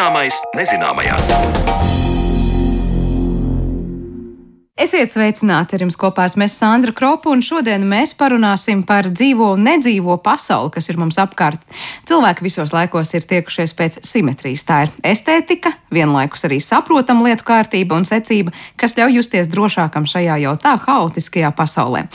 Zināmais nezināmajā. Esiet sveicināti ar jums kopā mēs Sandra Kropa, un šodien mēs parunāsim par dzīvo un nedzīvo pasauli, kas ir mums apkārt. Cilvēki visos laikos ir tiekušies pēc simetrijas. Tā ir estētika, vienlaikus arī saprotama lietu kārtība un secība, kas ļauj justies drošākam šajā jau tā haotiskajā pasaulē.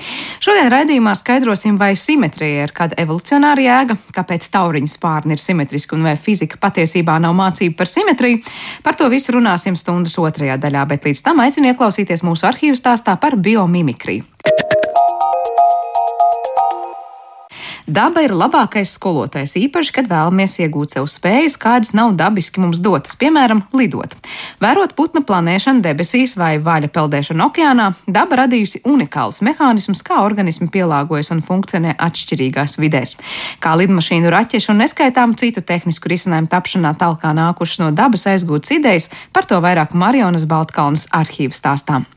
Šodien raidījumā skaidrosim, vai simetrija ir kāda evolucionāra jēga, kāpēc tauriņa spārni ir simetriski un vai fizika patiesībā nav mācība par simetriju. Par to visu runāsim stundas otrajā daļā, bet līdz tam aicinu ieklausīties mūsu arhīvu stāstā par biomimikriju. Daba ir labākais skolotājs, īpaši, kad vēlamies iegūt sev spējas, kādas nav dabiski mums dotas, piemēram, lidot. Vērot putna planēšanu debesīs vai vaļa peldēšanu okeānā, daba radījusi unikālus mehānismus, kā organismi pielāgojas un funkcionē atšķirīgās vidēs. Kā lidmašīnu raķešu un neskaitām citu tehnisku risinājumu tapšanā talkā nākušas no dabas aizgūtas idejas, par to vairāk Marionas Baltkalnas arhīvas stāstām.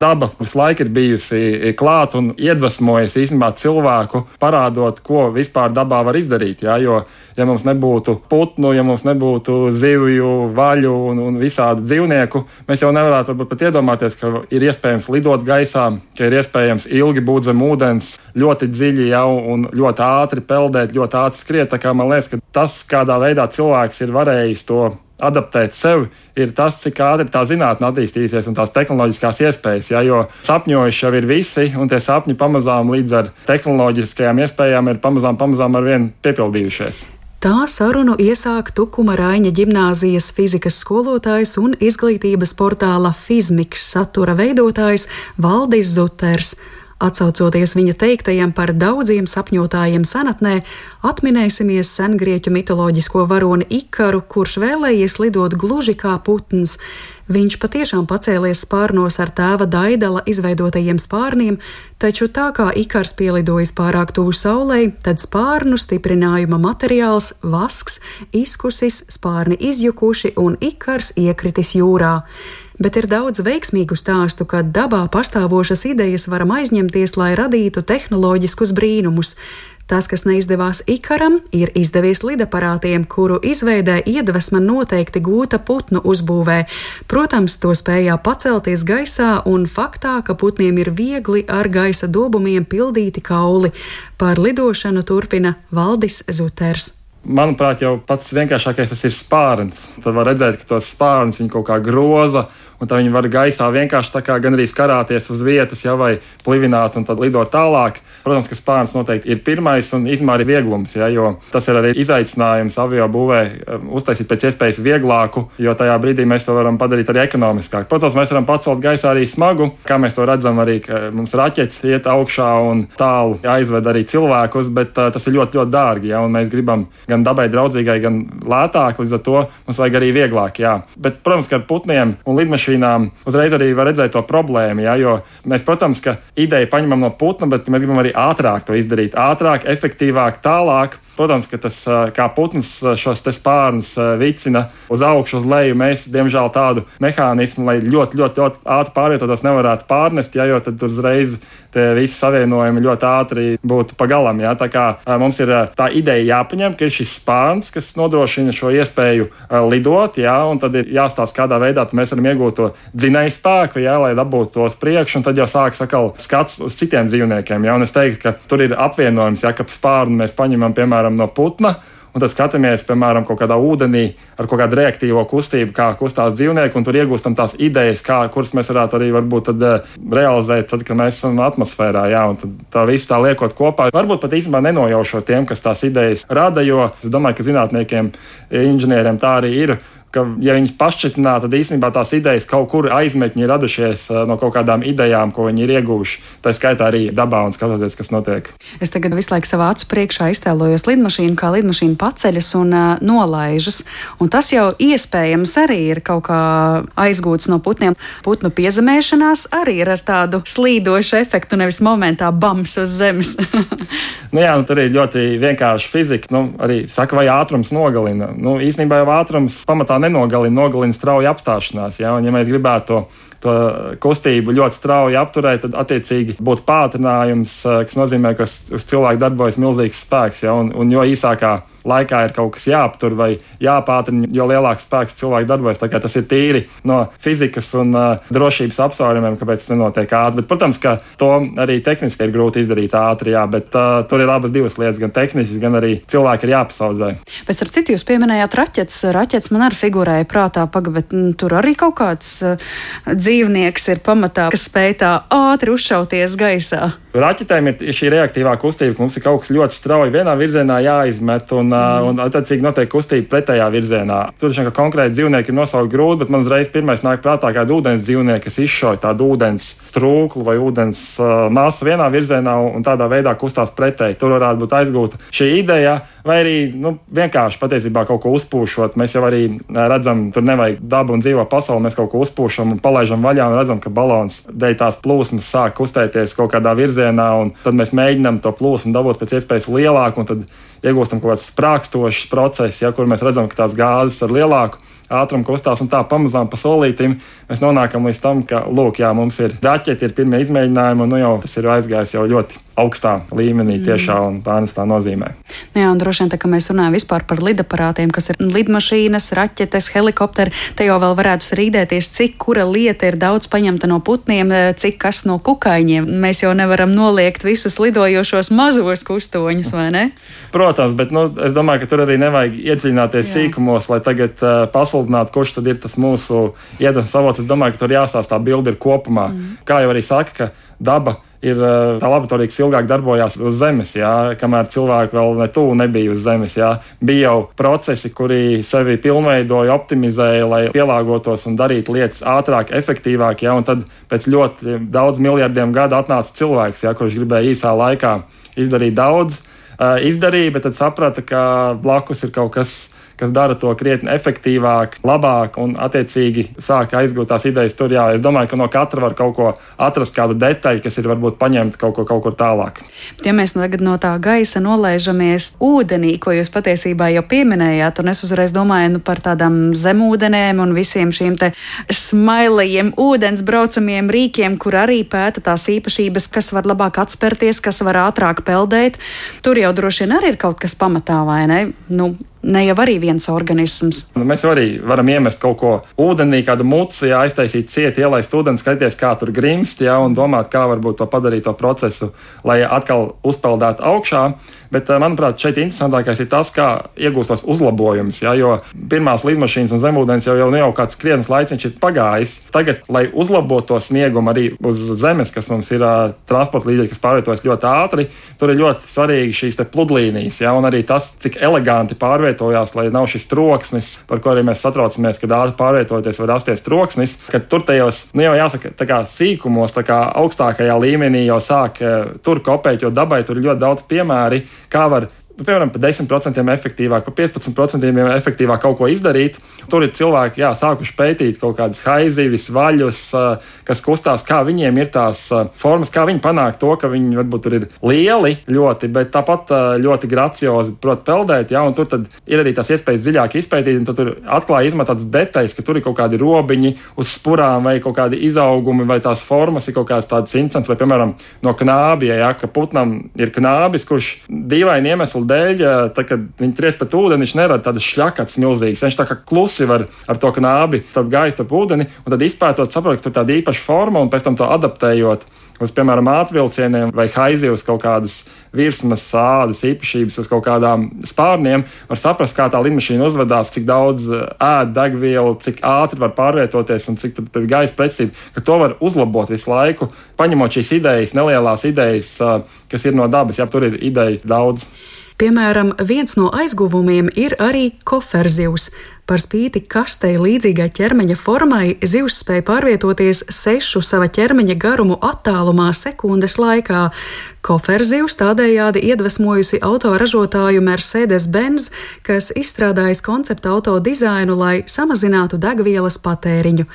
Daba visu laiku ir bijusi klāta un iedvesmojusi īstenībā cilvēku, parādot, ko vispār dabā var izdarīt. Jā, jo, ja mums nebūtu putnu, ja mums nebūtu zivju, vaļu un, un visādu dzīvnieku, mēs jau nevarētu pat iedomāties, ka ir iespējams lidot gaisā, ka ir iespējams ilgi būt zem ūdens, ļoti dziļi jau un ļoti ātri peldēt, ļoti ātri skriet. Tā kā man liekas, ka tas, kādā veidā cilvēks ir varējis to adaptēt sevi, ir tas, cik ātri tā zinātnē attīstīsies un tās tehnoloģiskās iespējas. Ja, jo sapņojuši jau ir visi, un tie sapņi pamazām līdz ar tehnoloģiskajām iespējām ir pamazām, pamazām ar vien piepildījušies. Tā sarunu iesāk Tukuma Raiņa ģimnāzijas fizikas skolotājs un izglītības portāla Fizmiks satura veidotājs Valdis Zuters. Atcaucoties viņa teiktajam par daudziem sapņotājiem senatnē, atminēsimies sengrieķu mitoloģisko varoni Ikaru, kurš vēlējies lidot gluži kā putns. Viņš patiešām pacēlies spārnos ar tēva Daidala izveidotajiem spārniem, taču tā kā Ikars pielidojis pārāk tuvu saulei, tad spārnu stiprinājuma materiāls - vasks, izkusis, spārni izjukuši un Ikars iekritis jūrā bet ir daudz veiksmīgu stāstu, ka dabā pastāvošas idejas varam aizņemties, lai radītu tehnoloģiskus brīnumus. Tas, kas neizdevās Ikaram, ir izdevies lidaparātiem, kuru izveidē iedvesma noteikti gūta putnu uzbūvē. Protams, to spējā pacelties gaisā un faktā, ka putniem ir viegli ar gaisa dobumiem pildīti kauli. Par lidošanu turpina Valdis Zuters. Manuprāt, jau pats vienkāršākais tas ir spārns. Tad var redzēt, ka tos spārnus kaut kā groza un tā viņi var gaisā vienkārši tā kā gan arī karāties uz vietas, ja, vai plivināt un tad lidot tālāk. Protams, ka spārns noteikti ir pirmais un īstenībā arī vieglums, ja, jo tas ir arī izaicinājums avio būvē um, uztaisīt pēc iespējas vieglāku, jo tajā brīdī mēs to varam padarīt arī ekonomiskāk. Protams, mēs varam pacelt gaisā arī smagu, kā mēs to redzam, arī mums raķetes iet augšā un tālu aizved arī cilvēkus, bet uh, tas ir ļoti, ļoti dārgi, ja, mēs gribam gan dabai draudzīgai, gan lētāk, līdz ar to mums vajag arī vieglāk. Jā. Bet, protams, ka ar putniem un lidmašīnām lidmašīnām, uzreiz arī var redzēt to problēmu. Ja, jo mēs, protams, ka ideju paņemam no putna, bet mēs gribam arī ātrāk to izdarīt. Ātrāk, efektīvāk, tālāk. Protams, ka tas kā putns šos spārnus vicina uz augšu, uz leju. Mēs, diemžēl, tādu mehānismu, lai ļoti, ļoti, ļoti ātri pārvietotos, nevarētu pārnest, ja, jo tad uzreiz tie visi savienojumi ļoti ātri būtu pagalam. Ja. Tā kā mums ir tā ideja jāpaņem, ka ir šis spārns, kas nodrošina šo iespēju lidot, ja, un tad ir jāstāsta, kādā veidā mēs varam iegūt to dzinēju spēku, ja, lai dabūtu tos priekšu, un tad jau sākas atkal skats uz citiem dzīvniekiem. Ja, un es teiktu, ka tur ir apvienojums, ja ka spārnu mēs paņemam piemēram no putna un tad skatāmies, piemēram, kaut kādā ūdenī ar kaut kādu reaktīvo kustību, kā kustās dzīvnieki, un tur iegūstam tās idejas, kā, kuras mēs varētu arī varbūt, tad, uh, realizēt, tad, kad mēs esam atmosfērā. Jā, un tad tā visu tā liekot kopā, varbūt pat īstenībā nenojaušot tiem, kas tās idejas rada, jo es domāju, ka zinātniekiem, inženieriem tā arī ir ka, ja viņi pašķitinā, tad īstenībā tās idejas kaut kur aizmetņi ir radušies uh, no kaut kādām idejām, ko viņi ir ieguvuši. Tā skaitā arī dabā un skatoties, kas notiek. Es tagad visu laiku savā acu priekšā iztēlojos lidmašīnu, kā lidmašīna paceļas un uh, nolaižas. Un tas jau iespējams arī ir kaut kā aizgūts no putniem. Putnu piezemēšanās arī ir ar tādu slīdošu efektu, nevis momentā bams uz zemes. nu, jā, nu, tur ir ļoti vienkārši fizika. Nu, arī saka, vai ātrums nogalina. Nu, īstenībā jau ātrums pamatā nenogalina, nogalina strauja apstāšanās. Ja? Un, ja mēs gribētu to, to kustību ļoti strauji apturēt, tad attiecīgi būtu pātrinājums, eh, kas nozīmē, ka uz cilvēku darbojas milzīgs spēks. Ja? Un, un jo īsākā laikā ir kaut kas jāaptur vai jāpātrina, jo lielāks spēks cilvēku darbojas. Tas ir tīri no fizikas un uh, drošības apsvērumiem, kāpēc tas nenotiek ātri. Bet, protams, ka to arī tehniski ir grūti izdarīt ātri, jā, bet uh, tur ir abas divas lietas, gan tehniski, gan arī cilvēki ir jāpasaudzē. Bet ar citu jūs pieminējāt raķetes. Raķetes man arī figurēja prātā, paga, bet m, tur arī kaut kāds uh, dzīvnieks ir pamatā, kas spēj tā ātri uzšauties gaisā. Raķetēm ir šī reaktīvā kustība, ka mums ir kaut kas ļoti strauji vienā virzienā jāizmet, un, mm. un attiecīgi notiek kustība pretējā virzienā. Tur šeit konkrēti dzīvnieki ir nosaukti grūti, bet man uzreiz pirmais nāk prātā kāda ūdens dzīvnieka, kas izšauj tādu ūdens trūklu vai ūdens uh, masu vienā virzienā un tādā veidā kustās pretēji. Tur varētu būt aizgūta šī ideja, vai arī nu, vienkārši patiesībā kaut ko uzpūšot. Mēs jau arī redzam, tur nevajag dabu un dzīvo pasauli, mēs kaut ko uzpūšam un palaidām vaļā un redzam, ka balons dēļ tās plūsmas sāk kustēties kaut kādā virzienā un tad mēs mēģinām to plūsmu dabūt pēc iespējas lielāku, un tad iegūstam kaut kāds sprākstošs process, ja, kur mēs redzam, ka tās gāzes ar lielāku ātrumu kustās, un tā pamazām pa solītim mēs nonākam līdz tam, ka, lūk, jā, mums ir raķeti, ir pirmie izmēģinājumi, un nu jau tas ir aizgājis jau ļoti augstā līmenī mm. tiešā un pārnestā nozīmē. Nu jā, un droši vien, tā, ka mēs runājam vispār par lidaparātiem, kas ir lidmašīnas, raķetes, helikopteri, te jau vēl varētu strīdēties, cik kura lieta ir daudz paņemta no putniem, cik kas no kukaiņiem. Mēs jau nevaram noliegt visus lidojošos mazos kustoņus, vai ne? Protams, bet nu, es domāju, ka tur arī nevajag iedziļināties Jā. sīkumos, lai tagad uh, pasludinātu, kurš tad ir tas mūsu iedvesmas avots. Es domāju, ka tur jāstāsta tā bilde ir kopumā. Mm. Kā jau arī saka, ka daba ir tā laboratorija, kas ilgāk darbojās uz Zemes, jā, kamēr cilvēki vēl ne tuvu nebija uz Zemes. Jā. Bija jau procesi, kuri sevi pilnveidoja, optimizēja, lai pielāgotos un darītu lietas ātrāk, efektīvāk. Jā, un tad pēc ļoti daudz miljardiem gadu atnāca cilvēks, jā, kurš gribēja īsā laikā izdarīt daudz. Izdarīja, bet tad saprata, ka blakus ir kaut kas kas dara to krietni efektīvāk, labāk un attiecīgi sāk aizgūt tās idejas tur. Jā, es domāju, ka no katra var kaut ko atrast, kādu detaļu, kas ir varbūt paņemta kaut, ko, kaut kur tālāk. Ja mēs tagad no tā gaisa nolaižamies ūdenī, ko jūs patiesībā jau pieminējāt, un es uzreiz domāju nu, par tādām zemūdenēm un visiem šiem smailajiem ūdens braucamiem rīkiem, kur arī pēta tās īpašības, kas var labāk atspērties, kas var ātrāk peldēt. Tur jau droši vien arī ir kaut kas pamatā, vai ne? Nu, ne jau arī viens organisms. Nu, mēs arī varam iemest kaut ko ūdenī, kādu muci, jā, aiztaisīt cieti, ielaist ūdeni, skatīties, kā tur grimst, jā, un domāt, kā varbūt to padarīt to procesu, lai atkal uzpeldētu augšā. Bet, eh, manuprāt, šeit interesantākais ir tas, kā iegūst tos uzlabojumus. Ja, jo pirmās lidmašīnas un zemūdens jau, jau, nu, jau kāds krietnes laiciņš ir pagājis. Tagad, lai uzlabotu to sniegumu arī uz zemes, kas mums ir uh, transporta līdzekļi, kas pārvietojas ļoti ātri, tur ir ļoti svarīgi šīs pludlīnijas. Ja, un arī tas, cik eleganti pārvietojās, lai nav šis troksnis, par ko arī mēs satraucamies, kad ātri pārvietoties var rasties troksnis. Tur tajos, nu, jau jāsaka, tā kā sīkumos, tā kā augstākajā līmenī jau sāk uh, tur kopēt, jo dabai tur ir ļoti daudz piemēru kā var piemēram, par 10% efektīvāk, par 15% efektīvāk kaut ko izdarīt. Tur ir cilvēki, jā, sākuši pētīt kaut kādas haizīves, vaļus, kas kustās, kā viņiem ir tās formas, kā viņi panāk to, ka viņi varbūt ir lieli ļoti, bet tāpat ļoti graciozi prot peldēt, jā, un tur ir arī tās iespējas dziļāk izpētīt, un tur atklāja izmet tādas detaļas, ka tur ir kaut kādi robiņi uz spurām vai kaut kādi izaugumi, vai tās formas ir kaut kādas tādas incents, vai, piemēram, no knābja, jā, ka putnam ir knābis, kurš dīvaini iemesli dēļ, tad, kad viņi tries pret ūdeni, viņš nerada tādas šļakats milzīgas. Viņš tā kā klusi var ar to knābi starp gaisu, starp ūdeni, un tad izpētot, saprot, ka tur tāda īpaša forma, un pēc tam to adaptējot uz, piemēram, ātrvilcieniem vai haizi uz kaut kādas virsmas sādas īpašības, uz kaut kādām spārniem, var saprast, kā tā lidmašīna uzvedās, cik daudz ēd degvielu, cik ātri var pārvietoties un cik tur ir gaisa pretsība, ka to var uzlabot visu laiku, paņemot šīs idejas, nelielās idejas, kas ir no dabas, ja tur ir ideja daudz. Piemēram, viens no aizguvumiem ir arī koferzivs. Par spīti kastei līdzīgai ķermeņa formai, zivs spēja pārvietoties sešu sava ķermeņa garumu attālumā sekundes laikā. Koferzivs tādējādi iedvesmojusi autoražotāju Mercedes-Benz, kas izstrādājis konceptu auto dizainu, lai samazinātu degvielas patēriņu.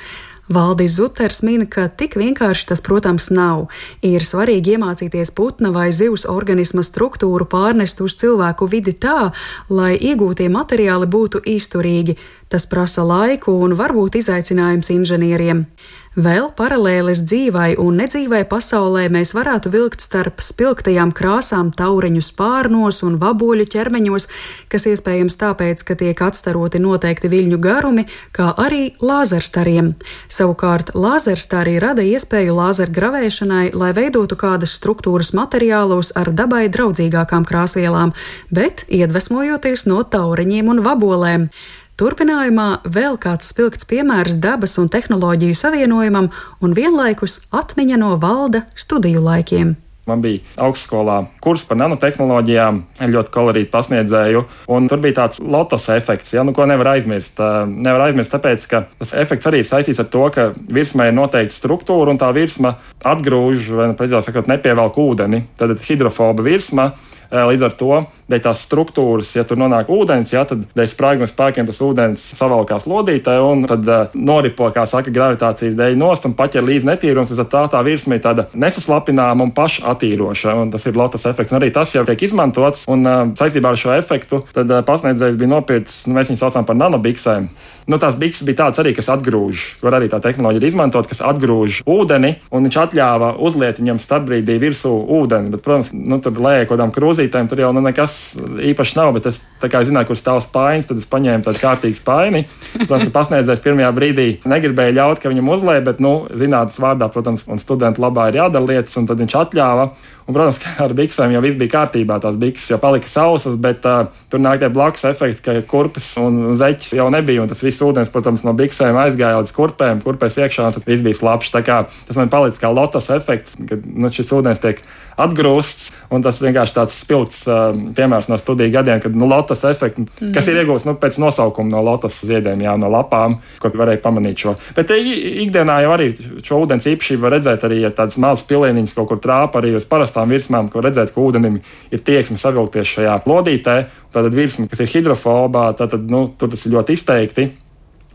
Valdis Zuters min, ka tik vienkārši tas, protams, nav. Ir svarīgi iemācīties putna vai zivs organisma struktūru pārnest uz cilvēku vidi tā, lai iegūtie materiāli būtu izturīgi. Tas prasa laiku un varbūt izaicinājums inženieriem. Vēl paralēlis dzīvai un nedzīvai pasaulē mēs varētu vilkt starp spilgtajām krāsām taureņu spārnos un vaboļu ķermeņos, kas iespējams tāpēc, ka tiek atstaroti noteikti viļņu garumi, kā arī lāzerstariem. Savukārt lāzerstari rada iespēju lāzergravēšanai, lai veidotu kādas struktūras materiālos ar dabai draudzīgākām krāsvielām, bet iedvesmojoties no taureņiem un vabolēm. Turpinājumā vēl kāds spilgts piemērs dabas un tehnoloģiju savienojumam un vienlaikus atmiņa no valda studiju laikiem. Man bija augstskolā kurs par nanotehnoloģijām, ļoti kolorītu pasniedzēju, un tur bija tāds lotos efekts, ja, nu, ko nevar aizmirst. Nevar aizmirst, tāpēc, ka tas efekts arī ir saistīts ar to, ka virsmai ir noteikta struktūra, un tā virsma atgrūž, vai, nu, precīzāk sakot, nepievelk ūdeni. Tad hidrofoba virsma Līdz ar to, dēļ tās struktūras, ja tur nonāk ūdens, ja, tad dēļ sprāguma spēkiem tas ūdens savalkās lodītē un tad uh, noripo, kā saka, gravitācijas dēļ nost un paķer līdz netīrums. Tad tā, tā virsma ir tāda nesaslapināma un pašatīroša. Un tas ir lotas efekts. Un arī tas jau tiek izmantots. Un uh, saistībā ar šo efektu tad pasniedzējs bija nopircis, nu, mēs viņus saucam par nanobiksēm. Nu, tās bikses bija tādas arī, kas atgrūž, var arī tā tehnoloģija izmantot, kas atgrūž ūdeni, un viņš atļāva uzliet viņam starpbrīdī virsū ūdeni. Bet, protams, nu, tur lēja kaut kādām krūzītēm, tur jau nu, nekas īpašs nav, bet es kā zināju, kur stāv spainis, tad es paņēmu tādu kārtīgu spaini. Protams, ka pasniedzējs pirmajā brīdī negribēja ļaut, ka viņam uzlēja, bet, nu, zinātnes vārdā, protams, un studentu labā ir jādara lietas, un tad viņš atļāva. Un, protams, ka ar biksēm jau viss bija kārtībā. Tās bikses jau palika sausas, bet uh, tur nāk tie blakus efekti, ka kurpes un zeķis jau nebija. Un tas viss ūdens, protams, no biksēm aizgāja līdz kurpēm, kurpēs iekšā, un tad viss bija slapjš. Tas man palicis kā lotos efekts, kad nu, šis ūdens tiek atgrūsts. Tas vienkārši tāds spilgts uh, piemērs no studiju gadiem, kad nu, lotus efekts, mm. kas ir iegūts nu, pēc nosaukuma no lotus ziediem, jā, no lapām, kur varēja pamanīt šo. Bet ikdienā jau arī šo ūdens īpašību var redzēt arī, ja tādas mazas pilieniņas kaut kur trāpa arī uz parastām virsmām, kur redzēt, ka ūdenim ir tieksme savilkties šajā lodītē. Tātad virsma, kas ir hidrofobā, tad nu, tur tas ir ļoti izteikti.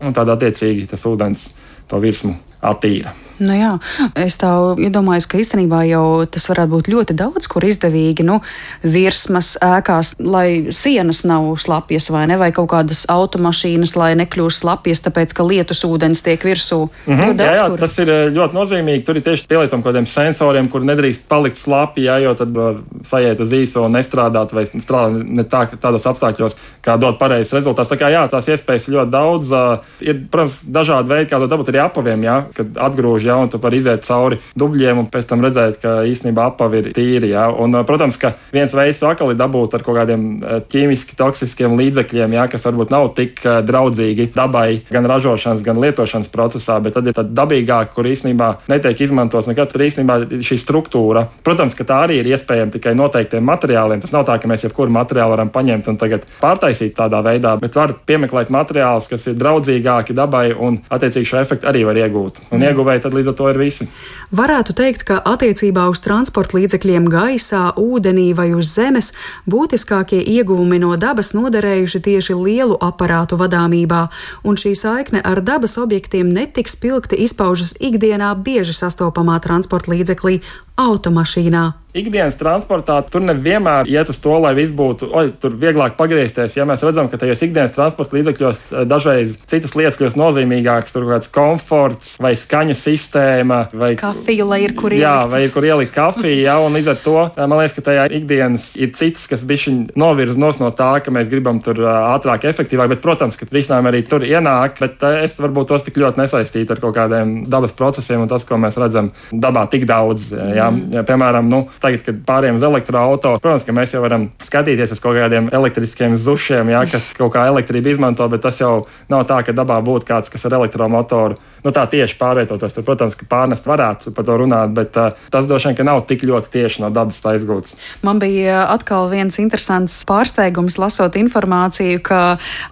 Un tādā attiecīgi tas ūdens to virsmu attīra. Nu jā, es tā iedomājos, ka īstenībā jau tas varētu būt ļoti daudz, kur izdevīgi nu, virsmas ēkās, lai sienas nav slapjas vai ne, vai kaut kādas automašīnas, lai nekļūst slapjas, tāpēc ka lietus ūdens tiek virsū. Mm -hmm, daudz, jā, jā kur... tas ir eh, ļoti nozīmīgi. Tur ir tieši pielietojumi kaut kādiem sensoriem, kur nedrīkst palikt slapji, jā, jo tad var sajiet uz īso un nestrādāt vai strādāt ne tā, tādos apstākļos, kā dot pareizs rezultāts. Tā kā jā, tās iespējas ir ļoti daudz. Ir, protams, dažādi veidi, kā to dabūt arī apaviem, jā, kad atgrūž ja, un tu vari iziet cauri dubļiem un pēc tam redzēt, ka īstenībā apavi ir tīri. Ja. Un, protams, ka viens veids to akali dabūt ar kaut kādiem ķīmiski toksiskiem līdzekļiem, ja, kas varbūt nav tik draudzīgi dabai gan ražošanas, gan lietošanas procesā, bet tad ir tāda dabīgāka, kur īstenībā netiek izmantots nekad tur īstenībā šī struktūra. Protams, ka tā arī ir iespējama tikai noteiktiem materiāliem. Tas nav tā, ka mēs jebkuru materiālu varam paņemt un tagad pārtaisīt tādā veidā, bet var piemeklēt materiālus, kas ir draudzīgāki dabai un attiecīgi šo efektu arī var iegūt. Un mm. ieguvēji tad līdz ar to ir visi. Varētu teikt, ka attiecībā uz transporta līdzekļiem gaisā, ūdenī vai uz zemes būtiskākie ieguvumi no dabas noderējuši tieši lielu aparātu vadāmībā, un šī saikne ar dabas objektiem netik spilgti izpaužas ikdienā bieži sastopamā transporta līdzeklī automašīnā. Ikdienas transportā tur nevienmēr iet uz to, lai viss būtu, oi, tur vieglāk pagriezties. Ja mēs redzam, ka tajos ikdienas transporta līdzekļos eh, dažreiz citas lietas kļūst nozīmīgākas, tur kāds komforts vai skaņas sistēma, vai kafija, lai ir kur ielikt. Jā, vai ir kur ielikt kafiju, jā, un līdz ar to eh, man liekas, ka tajā ikdienas ir citas, kas bišķiņ novirz nos no tā, ka mēs gribam tur eh, ātrāk, efektīvāk, bet, protams, ka risinājumi arī tur ienāk, bet es varbūt tos tik ļoti nesaistītu ar kaut kādiem dabas procesiem un tas, ko mēs redzam dabā tik daudz. Jā, jā, piemēram, nu, tagad, kad pārējām uz elektroautorātu, protams, ka mēs jau varam skatīties uz kaut kādiem elektriskiem zušiem, jā, kas kaut kā elektrību izmanto, bet tas jau nav tā, ka dabā būtu kāds, kas ar elektromotoru nu, tā tieši pārvietoties. Tur, protams, ka pārnest varētu par to runāt, bet uh, tas droši vien nav tik ļoti tieši no dabas aizgūts. Man bija atkal viens interesants pārsteigums, lasot informāciju, ka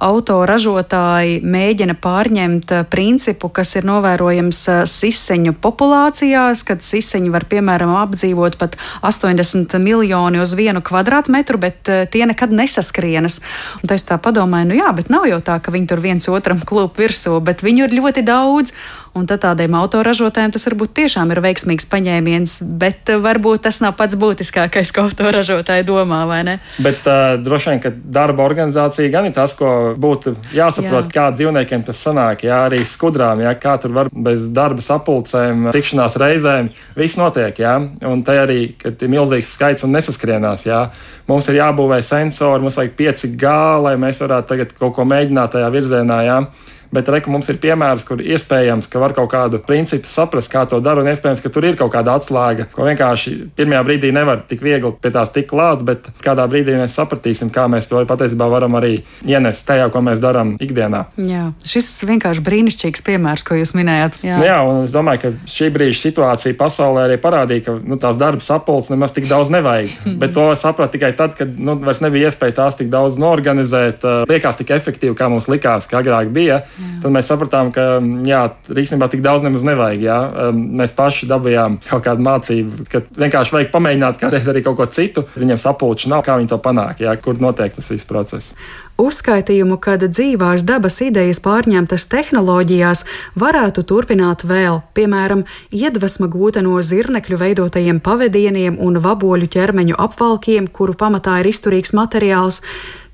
autoražotāji mēģina pārņemt principu, kas ir novērojams siseņu populācijās, kad siseņi var piemēram apdzīvot pat 80 miljoni uz vienu kvadrātmetru, bet tie nekad nesaskrienas. Un tad es tā padomāju, nu jā, bet nav jau tā, ka viņi tur viens otram klūp virsū, bet viņu ir ļoti daudz. Un tad tādiem autoražotājiem tas varbūt tiešām ir veiksmīgs paņēmiens, bet varbūt tas nav pats būtiskākais, ko autoražotāji domā, vai ne? Bet uh, droši vien, ka darba organizācija gan ir tas, ko būtu jāsaprot, jā. kā dzīvniekiem tas sanāk, jā, arī skudrām, jā, kā tur var bez darba sapulcēm, tikšanās reizēm, viss notiek, jā, un te arī, kad ir milzīgs skaits un nesaskrienās, jā, mums ir jābūvē sensori, mums vajag 5G, lai mēs varētu tagad kaut ko mēģināt tajā virzienā, jā bet reku mums ir piemērs, kur iespējams, ka var kaut kādu principu saprast, kā to dara, un iespējams, ka tur ir kaut kāda atslēga, ko vienkārši pirmajā brīdī nevar tik viegli pie tās tik klāt, bet kādā brīdī mēs sapratīsim, kā mēs to patiesībā varam arī ienest tajā, ko mēs darām ikdienā. Jā, šis vienkārši brīnišķīgs piemērs, ko jūs minējāt. Jā. Nu, jā, un es domāju, ka šī brīža situācija pasaulē arī parādīja, ka nu, tās darba sapulces nemaz tik daudz nevajag. bet to sapratu tikai tad, kad nu, vairs nebija iespēja tās tik daudz norganizēt, liekas tik efektīvi, kā mums likās, ka agrāk bija. Tad mēs sapratām, ka jā, īstenībā tik daudz nemaz nevajag. Jā. Mēs paši dabūjām kaut kādu mācību, ka vienkārši vajag pamēģināt kādreiz arī kaut ko citu. Viņiem sapulču nav, kā viņi to panāk, jā, kur notiek tas viss process. Uzskaitījumu, kad dzīvās dabas idejas pārņemtas tehnoloģijās, varētu turpināt vēl, piemēram, iedvesma gūta no zirnekļu veidotajiem pavadieniem un vaboļu ķermeņu apvalkiem, kuru pamatā ir izturīgs materiāls.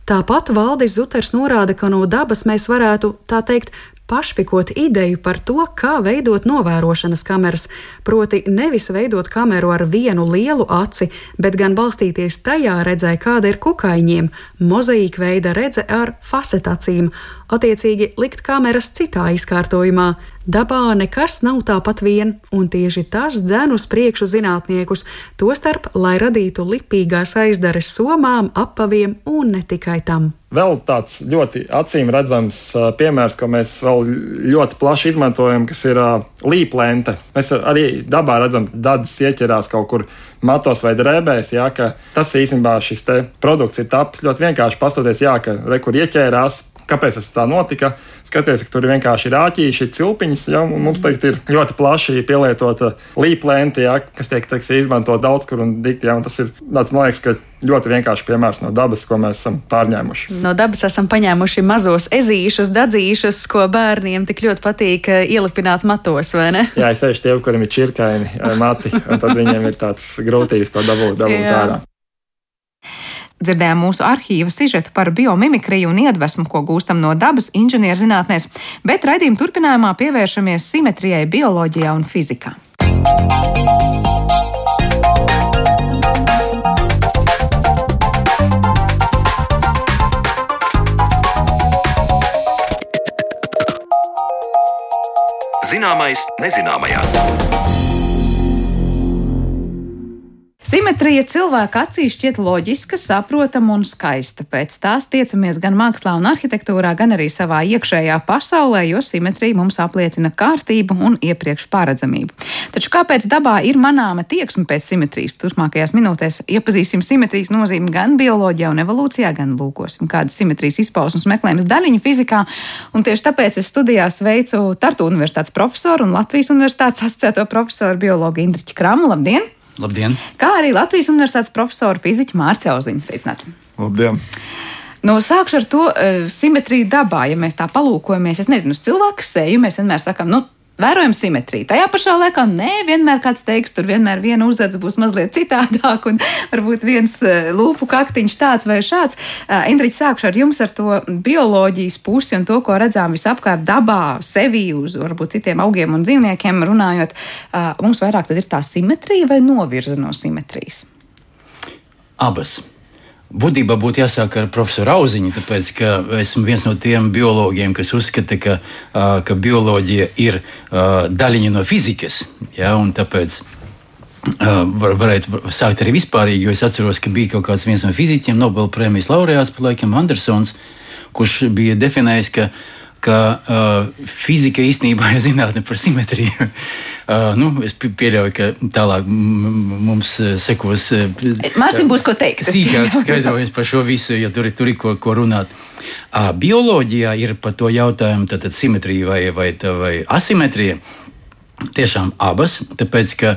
Tāpat Valdis Zuters norāda, ka no dabas mēs varētu, tā teikt, pašpikot ideju par to, kā veidot novērošanas kameras, proti nevis veidot kameru ar vienu lielu aci, bet gan balstīties tajā redzē, kāda ir kukaiņiem, mozaīka veida redze ar fasetacīm, attiecīgi likt kameras citā izkārtojumā. Dabā nekas nav tāpat vien, un tieši tas dzen uz priekšu zinātniekus, tostarp, lai radītu lipīgās aizdares somām, apaviem un ne tikai tam. Vēl tāds ļoti acīm redzams piemērs, ko mēs vēl ļoti plaši izmantojam, kas ir līplente. Mēs arī dabā redzam, ka dadas ieķerās kaut kur matos vai drēbēs. Jā, tas īstenībā šis produkts ir tapis ļoti vienkārši. Pastoties, jā, ka rekur ieķērās, Kāpēc tas tā notika? Skaties, ka tur vienkārši ir āķīši, cilpiņas, ja, un mums teikt, ir ļoti plaši pielietota līplēnta, ja, kas tiek teiks, izmantot daudz kur un dikti. Ja, un tas ir tāds, man liekas, ka ļoti vienkārši piemērs no dabas, ko mēs esam pārņēmuši. No dabas esam paņēmuši mazos ezīšus, dadzīšus, ko bērniem tik ļoti patīk eh, ielipināt matos, vai ne? Jā, es sevišķi tie, kuriem ir čirkaini eh, mati, un tad viņiem ir tāds grūtības to dabūt, dabūt ārā. Dzirdējām mūsu arhīva sižetu par biomimikriju un iedvesmu, ko gūstam no dabas inženierzinātnēs, bet raidījuma turpinājumā pievēršamies simetrijai bioloģijā un fizikā. Zināmais nezināmajā. Simetrija cilvēka acīs šķiet loģiska, saprotama un skaista. Pēc tās tiecamies gan mākslā un arhitektūrā, gan arī savā iekšējā pasaulē, jo simetrija mums apliecina kārtību un iepriekš paredzamību. Taču kāpēc dabā ir manāma tieksme pēc simetrijas? Turpmākajās minūtēs iepazīsim simetrijas nozīmi gan bioloģijā un evolūcijā, gan lūkosim, kādas simetrijas izpausmes meklējums daļiņu fizikā. Un tieši tāpēc es studijās veicu Tartu Universitātes profesoru un Latvijas Universitātes asociēto profesoru biologu Indriķu Kramu. Labdien! Labdien! Kā arī Latvijas Universitātes profesora fiziķa Mārcis Auziņš. Sveicināti! Labdien! Nu, sākšu ar to uh, simetriju dabā. Ja mēs tā palūkojamies, es nezinu, uz cilvēku seju mēs vienmēr sakām, nu, vērojam simetriju. Tajā pašā laikā nē, vienmēr kāds teiks, tur vienmēr viena uzvedze būs mazliet citādāk, un varbūt viens e, lūpu kaktiņš tāds vai šāds. Uh, Indriķis, sākšu ar jums ar to bioloģijas pusi un to, ko redzām visapkārt dabā, sevi, uz varbūt citiem augiem un dzīvniekiem runājot. Uh, mums vairāk tad ir tā simetrija vai novirza no simetrijas? Abas. Būtībā būtu jāsāk ar profesoru Auziņu, tāpēc ka esmu viens no tiem biologiem, kas uzskata, ka, ka bioloģija ir daļiņa no fizikas. Ja, tāpēc var, varētu sākt arī vispārīgi, jo es atceros, ka bija kaut kāds no fizikiem, Nobela prēmijas laureāts, pa laikam Andersons, kurš bija definējis, ka ka fizika īstenībā ir zinātne par simetriju. uh, nu, es pieļauju, ka tālāk mums sekos. Uh, Mārcis būs ko teikt. Sīkāk skaidrojums par šo visu, jo tur, tur ir ko, ko runāt. Bioloģijā ir par to jautājumu, tad simetrija vai, vai, vai asimetrija. Tiešām abas, tāpēc ka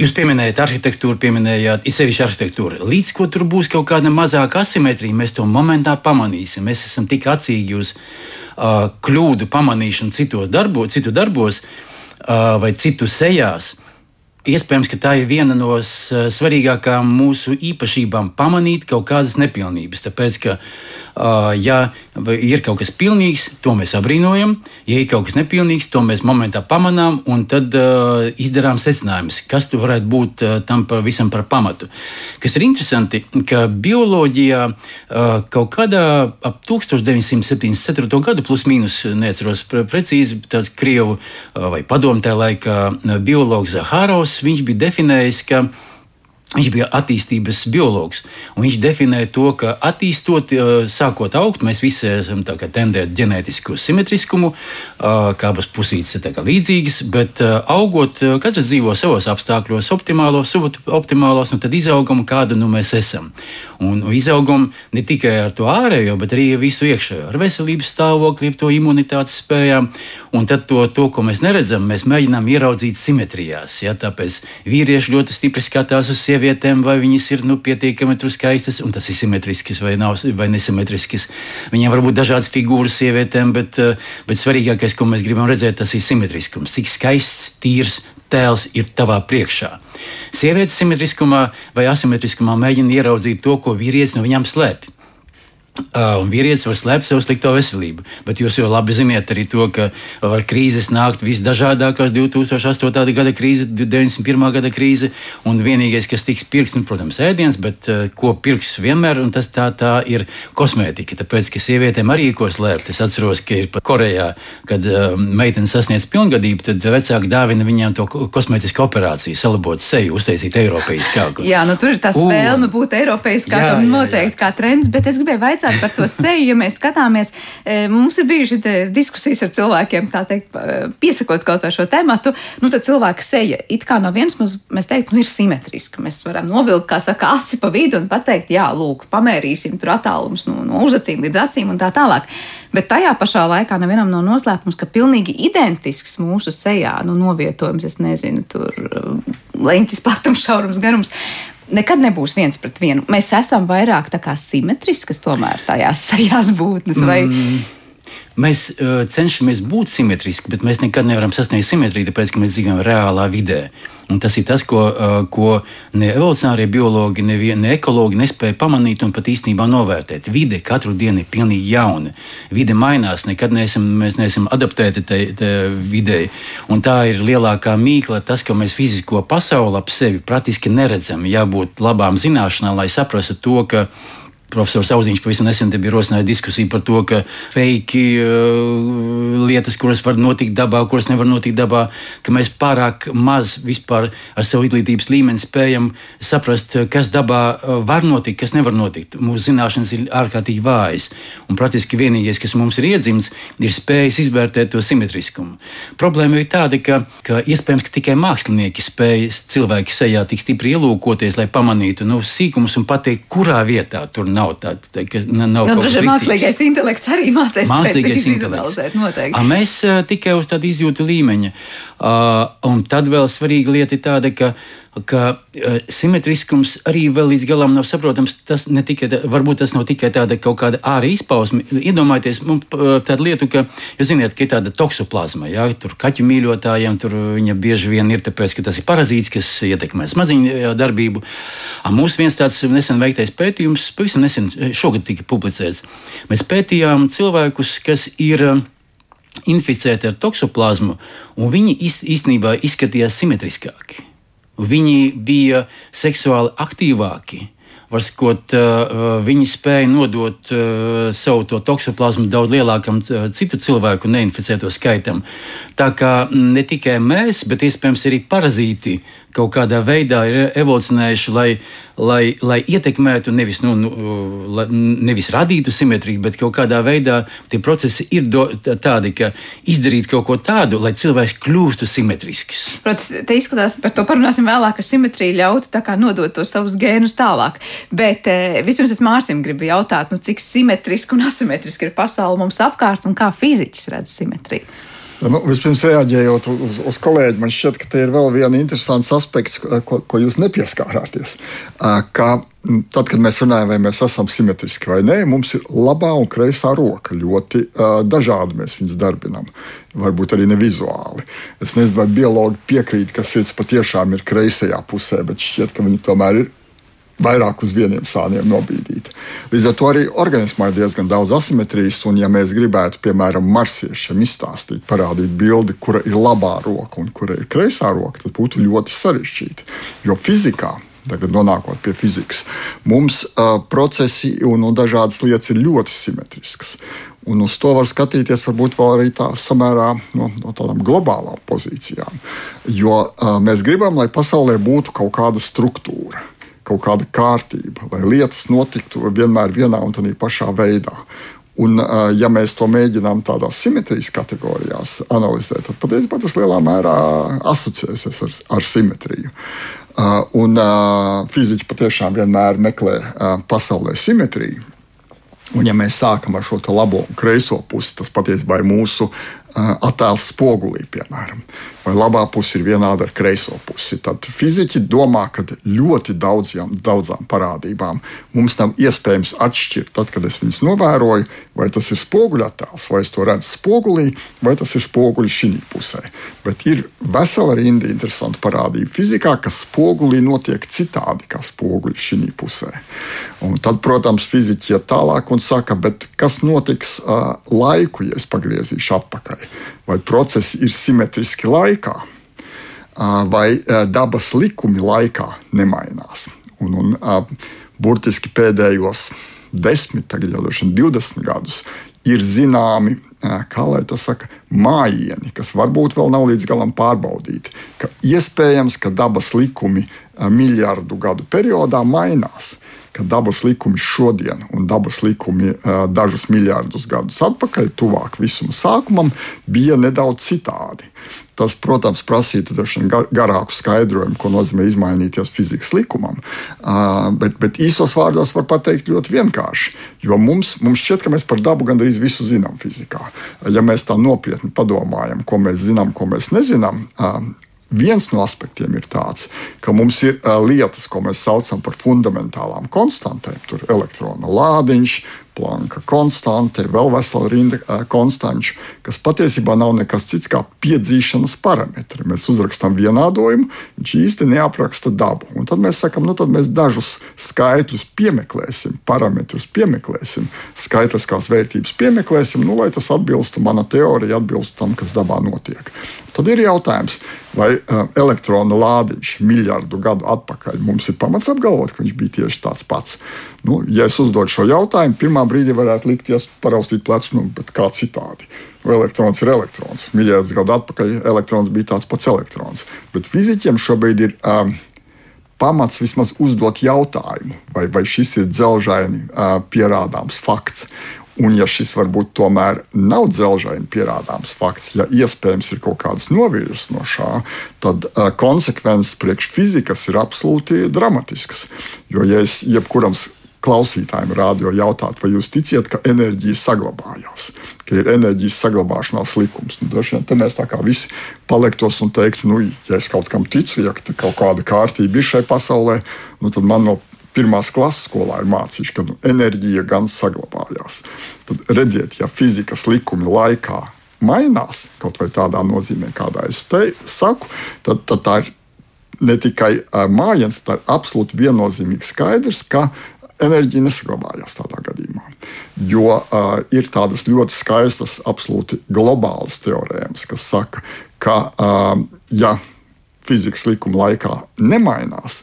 Jūs pieminējāt arhitektūru, pieminējāt sevišķi arhitektūru. Līdz ko tur būs kaut kāda mazāka asimetrija, mēs to momentā pamanīsim. Mēs esam tik acīgi uz uh, kļūdu pamanīšanu citos darbo, citu darbos, vai citu sejās, Iespējams, ka tā ir viena no svarīgākajām mūsu īpašībām, pamanīt kaut kādas nepilnības. Tāpēc, ka Ja ir kaut kas pilnīgs, to mēs apbrīnojam, ja ir kaut kas nepilnīgs, to mēs momentā pamanām un tad izdarām secinājumus, kas tur varētu būt tam par visam par pamatu. Kas ir interesanti, ka bioloģijā kaut kādā ap 1974. gadu, plus mīnus, neatceros precīzi, tāds krievu vai padomu tajā laikā biologs Zahāros, viņš bija definējis, ka Viņš bija attīstības biologs. Viņš definēja to, ka attīstot, sākot augt, mēs visi esam tendēti ģenētisku simetriskumu, kā abas pusītes ir līdzīgas, bet augot, katrs dzīvo savos apstākļos, optimālos, suboptimālos, un tad izaugam, kāda nu mēs esam. Un izaugam ne tikai ar to ārējo, bet arī visu iekšējo, ar veselības stāvokli, to imunitātes spējām. Un tad to, to, ko mēs neredzam, mēs mēģinām ieraudzīt simetrijās. Ja? Tāpēc vīrieši ļoti stipri skatās uz sievieti sievietēm, vai viņas ir nu, pietiekami skaistas, un tas ir simetrisks vai, nav, vai nesimetrisks. Viņiem var būt dažādas figūras sievietēm, bet, eh, bet svarīgākais, ko mēs gribam redzēt, tas ir simetriskums. Cik skaists, tīrs tēls ir tavā priekšā. Sievietes simetriskumā vai asimetriskumā mēģina ieraudzīt to, ko vīrietis no viņām slēpj. Uh, un vīrietis var slēpt savu slikto veselību. Bet jūs jau labi zināt arī to, ka var krīzes nākt visdažādākās 2008. gada krīze, 91. gada krīze. Un vienīgais, kas tiks pirks, nu, protams, ēdiens, bet uh, ko pirks vienmēr, un tas tā, tā ir kosmētika. Tāpēc, ka sievietēm arī ir ko slēpt. Es atceros, ka ir pat Korejā, kad uh, meitene sasniedz pilngadību, tad vecāki dāvina viņām to kosmētisku operāciju, salabot seju, uztaisīt eiropeiskāku. jā, nu tur ir tā spēle būt eiropeiskākam noteikti kā trends, bet es gribēju vaicāt, vaicāt par to seju, ja mēs skatāmies, e, mums ir bijuši diskusijas ar cilvēkiem, tā teikt, piesakot kaut vai šo tēmatu, nu tad cilvēka seja it kā no vienas puses mēs teikt, nu ir simetriska. Mēs varam novilkt, kā saka, asi pa vidu un pateikt, jā, lūk, pamērīsim tur attālums no, no uzacīm līdz acīm un tā tālāk. Bet tajā pašā laikā nevienam nav noslēpums, ka pilnīgi identisks mūsu sejā, nu, novietojums, es nezinu, tur leņķis, platums, šaurums, garums nekad nebūs viens pret vienu. Mēs esam vairāk simetriskas tomēr tajās sajās būtnes. Vai... Mm. Mēs uh, cenšamies būt simetriski, bet mēs nekad nevaram sasniegt simetriju, tāpēc, ka mēs dzīvojam reālā vidē. Un tas ir tas, ko, uh, ko ne evolūcionārie biologi, ne, ne ekologi nespēja pamanīt un pat īstenībā novērtēt. Vide katru dienu ir pilnīgi jauna. Vide mainās, nekad neesam, mēs neesam adaptēti tajā vidē. Un tā ir lielākā mīkla, tas, ka mēs fizisko pasauli ap sevi praktiski neredzam. Jābūt labām zināšanām, lai saprastu to, ka Profesors Auziņš pavisam nesen bija rosinājis diskusiju par to, ka fake uh, lietas, kuras var notikt dabā, kuras nevar notikt dabā, ka mēs pārāk maz vispār ar savu izglītības līmeni spējam saprast, kas dabā uh, var notikt, kas nevar notikt. Mūsu zināšanas ir ārkārtīgi vājas. Un praktiski vienīgais, kas mums ir iedzimts, ir spējas izvērtēt to simetriskumu. Problēma ir tāda, ka, ka iespējams ka tikai mākslinieki spēj cilvēku sejā tik stipri ielūkoties, lai pamanītu nu, sīkumus un pateikt, kurā vietā tur nav nav tāda, tā, nav nu, kas mākslīgais intelekts arī mācīs mākslīgais intelekts. Noteikti. A, mēs tikai uz tādu izjūtu līmeņa. Uh, un tad vēl svarīga lieta ir tāda, ka ka uh, simetriskums arī vēl līdz galam nav saprotams. Tas tikai, varbūt tas nav tikai tāda kaut kāda ārā izpausme. Iedomājieties, mums uh, tādu lietu, ka, jūs zināt, ka ir tāda toksoplazma, jā, tur kaķu mīļotājiem, tur viņa bieži vien ir tāpēc, ka tas ir parazīts, kas ietekmē smadziņu darbību. Mums viens tāds nesen veiktais pētījums, pavisam nesen šogad tika publicēts. Mēs pētījām cilvēkus, kas ir inficēti ar toksoplazmu, un viņi īstenībā izskatījās simetriskāki. Viņi bija seksuāli aktīvāki. Varskot, viņi spēja nodot savu to toksoplazmu daudz lielākam citu cilvēku neinficēto skaitam. Tā kā ne tikai mēs, bet iespējams arī parazīti kaut kādā veidā ir evolūcionējuši, lai, lai, lai ietekmētu, nevis, nu, nu, nevis radītu simetriju, bet kaut kādā veidā tie procesi ir do, tādi, ka izdarīt kaut ko tādu, lai cilvēks kļūstu simetrisks. Protams, te izskatās, par to parunāsim vēlāk, ka simetrija ļautu nodot tos savus gēnus tālāk. Bet eh, vispirms es Mārsim gribu jautāt, nu, cik simetriski un asimetriski ir pasaule mums apkārt un kā fiziķis redz simetriju. Nu, vispirms, reaģējot uz, uz kolēģi, man šķiet, ka te ir vēl viens interesants aspekts, ko, ko jūs nepieskārāties. Ka tad, kad mēs runājam, vai mēs esam simetriski vai nē, mums ir labā un kreisā roka. Ļoti dažādi mēs viņus darbinām. Varbūt arī ne vizuāli. Es nezinu, vai biologi piekrīt, ka sirds patiešām ir kreisajā pusē, bet šķiet, ka viņi tomēr ir vairāk uz vieniem sāniem nobīdīti. Līdz ar to arī organismā ir diezgan daudz asimetrijas, un, ja mēs gribētu, piemēram, marsiešiem izstāstīt, parādīt bildi, kura ir labā roka un kura ir kreisā roka, tad būtu ļoti sarežģīti. Jo fizikā tagad nonākot pie fizikas, mums uh, procesi un, un dažādas lietas ir ļoti simetriskas. Un uz to var skatīties varbūt arī tā samērā no, no tādām globālām pozīcijām. Jo uh, mēs gribam, lai pasaulē būtu kaut kāda struktūra, kaut kāda kārtība, lai lietas notiktu vienmēr vienā un tādā pašā veidā. Un, ja mēs to mēģinām tādās simetrijas kategorijās analizēt, tad patiesībā tas lielā mērā asociēsies ar, ar simetriju. Un fiziķi patiešām vienmēr meklē pasaulē simetriju. Un, ja mēs sākam ar šo labo un kreiso pusi, tas patiesībā ir mūsu attēls spogulī, piemēram vai labā puse ir vienāda ar kreiso pusi. Tad fiziķi domā, ka ļoti daudzām, daudzām parādībām mums nav iespējams atšķirt, tad, kad es viņus novēroju, vai tas ir spoguļattēls, vai es to redzu spogulī, vai tas ir spoguļs šī pusē. Bet ir vesela rinda interesantu parādību fizikā, kas spogulī notiek citādi kā spoguļs šī pusē. Un tad, protams, fiziķi iet tālāk un saka, kas notiks uh, laiku, ja es pagriezīšu atpakaļ vai procesi ir simetriski laikā, vai dabas likumi laikā nemainās. Un, un, burtiski pēdējos desmit, tagad jau 20 gadus, ir zināmi, kā lai to saka, mājiņi, kas varbūt vēl nav līdz galam pārbaudīti. Ka iespējams, ka dabas likumi miljardu gadu periodā mainās ka dabas likumi šodien un dabas likumi dažus miljardus gadus atpakaļ, tuvāk visuma sākumam, bija nedaudz citādi. Tas, protams, prasītu garāku skaidrojumu, ko nozīmē izmainīties fizikas likumam. Bet, bet īsos vārdos var pateikt ļoti vienkārši. Jo mums, mums šķiet, ka mēs par dabu gandrīz visu zinām fizikā. Ja mēs tā nopietni padomājam, ko mēs zinām, ko mēs nezinām, Viens no aspektiem ir tāds, ka mums ir uh, lietas, ko mēs saucam par fundamentālām konstantēm. Tur ir elektrona lādiņš, Planka konstante, vēl vesela rinda konstanču, kas patiesībā nav nekas cits kā piedzīšanas parametri. Mēs uzrakstām vienādojumu, viņš īsti neapraksta dabu. Un tad mēs sakām, nu tad mēs dažus skaitļus piemeklēsim, parametrus piemeklēsim, skaitliskās vērtības piemeklēsim, nu, lai tas atbilstu mana teorija, atbilstu tam, kas dabā notiek. Tad ir jautājums, vai uh, elektrona lādiņš miljardu gadu atpakaļ mums ir pamats apgalvot, ka viņš bija tieši tāds pats. Nu, ja es uzdodu šo jautājumu, pirmā brīdī varētu likties paraustīt plecu, nu, bet kā citādi. Elektrons ir elektrons. Miljardus gadu atpakaļ elektrons bija tāds pats elektrons. Bet fiziķiem šobrīd ir um, pamats vismaz uzdot jautājumu, vai, vai šis ir dzelžaini uh, pierādāms fakts. Un, ja šis varbūt tomēr nav dzelžaini pierādāms fakts, ja iespējams ir kaut kādas novirzes no šā, tad uh, konsekvences priekš fizikas ir absolūti dramatiskas. Jo, ja es jebkuram klausītājiem rādio jautāt, vai jūs ticiet, ka enerģija saglabājās, ka ir enerģijas saglabāšanās likums. Nu, Dažs vien mēs tā kā visi paliktos un teiktu, nu, ja es kaut kam ticu, ja kaut kāda kārtība ir šai pasaulē, nu, tad man no pirmās klases skolā ir mācījuši, ka nu, enerģija gan saglabājās. Tad redziet, ja fizikas likumi laikā mainās, kaut vai tādā nozīmē, kādā es te saku, tad, tad tā ir ne tikai mājiņas, tā ir absolūti viennozīmīgi skaidrs, ka enerģija nesaglabājās tādā gadījumā. Jo uh, ir tādas ļoti skaistas, absolūti globālas teorēmas, kas saka, ka uh, ja fizikas likuma laikā nemainās,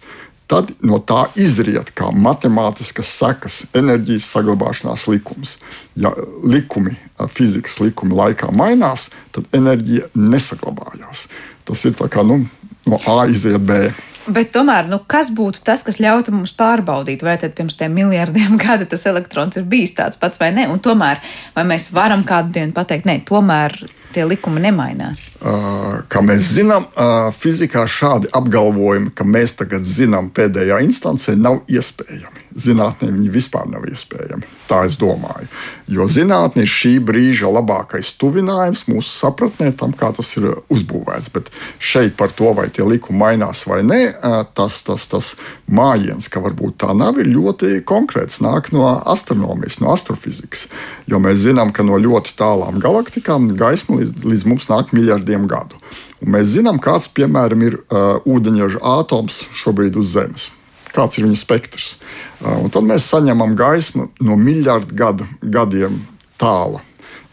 tad no tā izriet kā matemātiskas sekas enerģijas saglabāšanās likums. Ja likumi, fizikas likumi laikā mainās, tad enerģija nesaglabājās. Tas ir kā nu, no A izriet B. Bet tomēr, nu, kas būtu tas, kas ļautu mums pārbaudīt, vai tad pirms tiem miljardiem gadu tas elektrons ir bijis tāds pats vai nē? Un tomēr, vai mēs varam kādu dienu pateikt, nē, tomēr tie likumi nemainās? Uh, kā mēs zinām, uh, fizikā šādi apgalvojumi, ka mēs tagad zinām pēdējā instancē, nav iespējami. Zinātnē viņi vispār nav iespējami. Tā es domāju. Jo zinātnē ir šī brīža labākais tuvinājums mūsu sapratnē tam, kā tas ir uzbūvēts. Bet šeit par to, vai tie likumi mainās vai nē, tas, tas, tas mājiens, ka varbūt tā nav, ir ļoti konkrēts. Nāk no astronomijas, no astrofizikas. Jo mēs zinām, ka no ļoti tālām galaktikām gaisma līdz, līdz mums nāk miljardiem gadu. Un mēs zinām, kāds piemēram ir uh, ūdeņraža atoms šobrīd uz Zemes kāds ir viņa spektrs. Un tad mēs saņemam gaismu no miljardu gadu, gadiem tāla.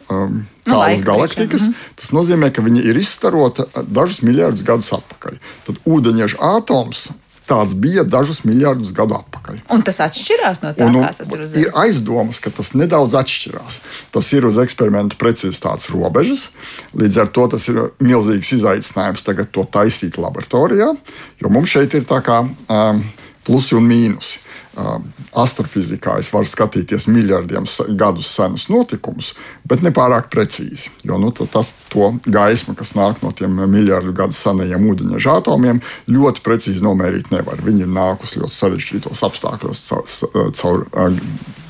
Um, tālas no galaktikas. Mm -hmm. Tas nozīmē, ka viņi ir izstarota dažus miljardus gadus atpakaļ. Tad ūdeņraža atoms tāds bija dažus miljardus gadu atpakaļ. Un tas atšķirās no tā, un, un, tas ir uz Zemes. Ir aizdomas, ka tas nedaudz atšķirās. Tas ir uz eksperimentu precizitātes robežas. Līdz ar to tas ir milzīgs izaicinājums tagad to taisīt laboratorijā, jo mums šeit ir tā kā. Um, plusi un mīnusi. Astrofizikā es varu skatīties miljardiem gadus senus notikumus, bet ne pārāk precīzi. Jo nu, tas to gaismu, kas nāk no tiem miljardu gadu senajiem ūdeņraža atomiem, ļoti precīzi nomērīt nevar. Viņi ir nākusi ļoti sarežģītos apstākļos caur, caur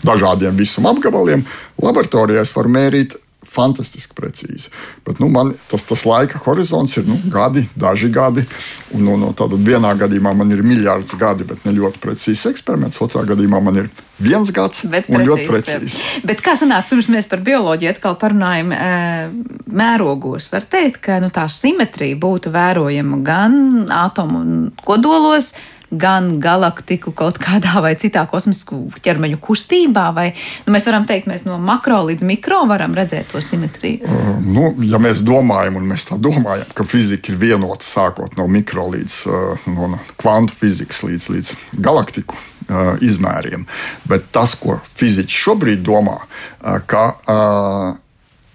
dažādiem visuma apgabaliem. Laboratorijās var mērīt fantastiski precīzi. Bet nu, man tas, tas laika horizonts ir nu, gadi, daži gadi. Un, un, un tad vienā gadījumā man ir miljards gadi, bet ne ļoti precīzs eksperiments. Otrā gadījumā man ir viens gads, bet precīzi, ļoti precīzs. Bet kā sanāk, pirms mēs par bioloģiju atkal parunājam, mērogos var teikt, ka nu, tā simetrija būtu vērojama gan atomu kodolos, gan galaktiku kaut kādā vai citā kosmisku ķermeņu kustībā? Vai nu, mēs varam teikt, mēs no makro līdz mikro varam redzēt to simetriju? Uh, nu, ja mēs domājam, un mēs tā domājam, ka fizika ir vienota sākot no mikro līdz uh, no kvantu fizikas līdz, līdz galaktiku uh, izmēriem, bet tas, ko fiziķi šobrīd domā, ka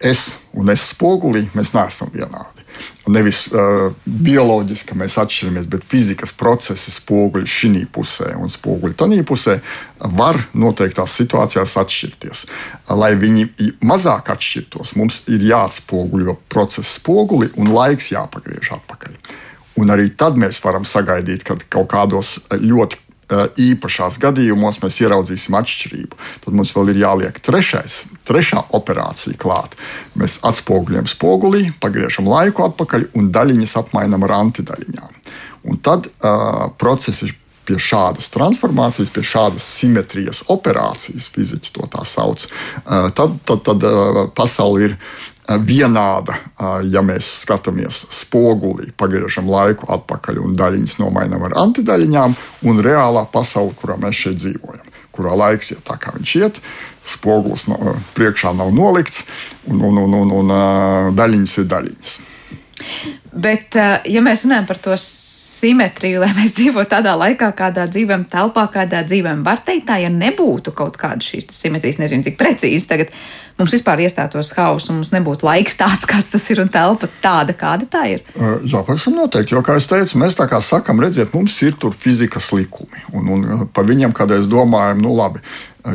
es un es spogulī, mēs neesam vienādi. Nevis uh, bioloģiski mēs atšķiramies, bet fizikas procesi spoguļi šī pusē un spoguļi tajā pusē var noteiktās situācijās atšķirties. Lai viņi mazāk atšķirtos, mums ir jāatspoguļo procesa spoguli un laiks jāpagriež atpakaļ. Un arī tad mēs varam sagaidīt, ka kaut kādos ļoti īpašās gadījumos mēs ieraudzīsim atšķirību. Tad mums vēl ir jāliek trešais, trešā operācija klāt. Mēs atspoguļojam spogulī, pagriežam laiku atpakaļ un daļiņas apmainām ar antidaļiņām. Un tad uh, process ir pie šādas transformācijas, pie šādas simetrijas operācijas, fiziķi to tā sauc, uh, tad, tad, tad uh, pasaule ir vienāda, ja mēs skatāmies spogulī, pagriežam laiku atpakaļ un daļiņas nomainām ar antidaļiņām, un reālā pasaule, kurā mēs šeit dzīvojam, kurā laiks iet tā, kā viņš iet, spogulis no, priekšā nav nolikts, un, un, un, un, un daļiņas ir daļiņas. Bet, ja mēs runājam par to simetriju, lai mēs dzīvotu tādā laikā, kādā dzīvojam, telpā, kādā dzīvojam, var teikt, tā, ja nebūtu kaut kāda šīs simetrijas, nezinu, cik precīzi tagad mums vispār iestātos hauss, un mums nebūtu laiks tāds, kāds tas ir, un telpa tāda, kāda tā ir. Jā, pavisam noteikti, jo, kā es teicu, mēs tā kā sakam, redziet, mums ir tur fizikas likumi, un, un par viņiem kādreiz domājam, nu labi.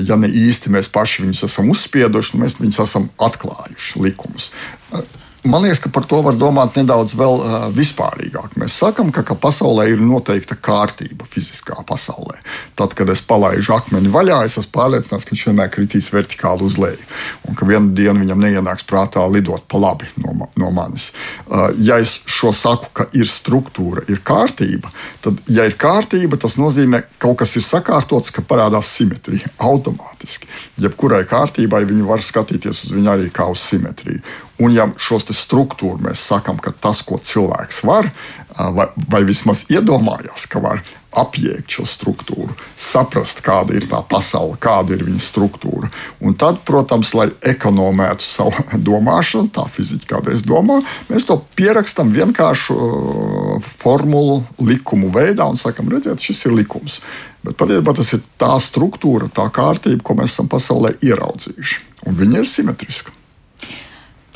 Ja ne īsti mēs paši viņus esam uzspieduši, mēs viņus esam atklājuši likumus. Man liekas, ka par to var domāt nedaudz vēl, uh, vispārīgāk. Mēs sakām, ka, ka pasaulē ir noteikta kārtība fiziskā pasaulē. Tad, kad es palaidu akmeni vaļā, es esmu pārliecināts, ka viņš vienmēr kritīs vertikāli uz leju. Un ka vienā dienā viņam neienāks prātā lidot pa labi no, no manis. Uh, ja es šo saku, ka ir struktūra, ir kārtība, tad, ja ir kārtība, tas nozīmē, ka kaut kas ir sakārtots, ka parādās simetrija automātiski. Jebkurai kārtībai viņi var skatīties uz viņu arī kā uz simetriju. Un, ja šos struktūru mēs sakām, ka tas, ko cilvēks var, vai, vai vismaz iedomājās, ka var apjēgt šo struktūru, saprast, kāda ir tā pasaule, kāda ir viņas struktūra. Un tad, protams, lai ekonomētu savu domāšanu, tā fizika kādreiz domā, mēs to pierakstām vienkāršu formulu, likumu veidā un sakam, redziet, šis ir likums. Bet patiesībā tas ir tā struktūra, tā kārtība, ko mēs esam pasaulē ieraudzījuši. Un viņa ir simetriska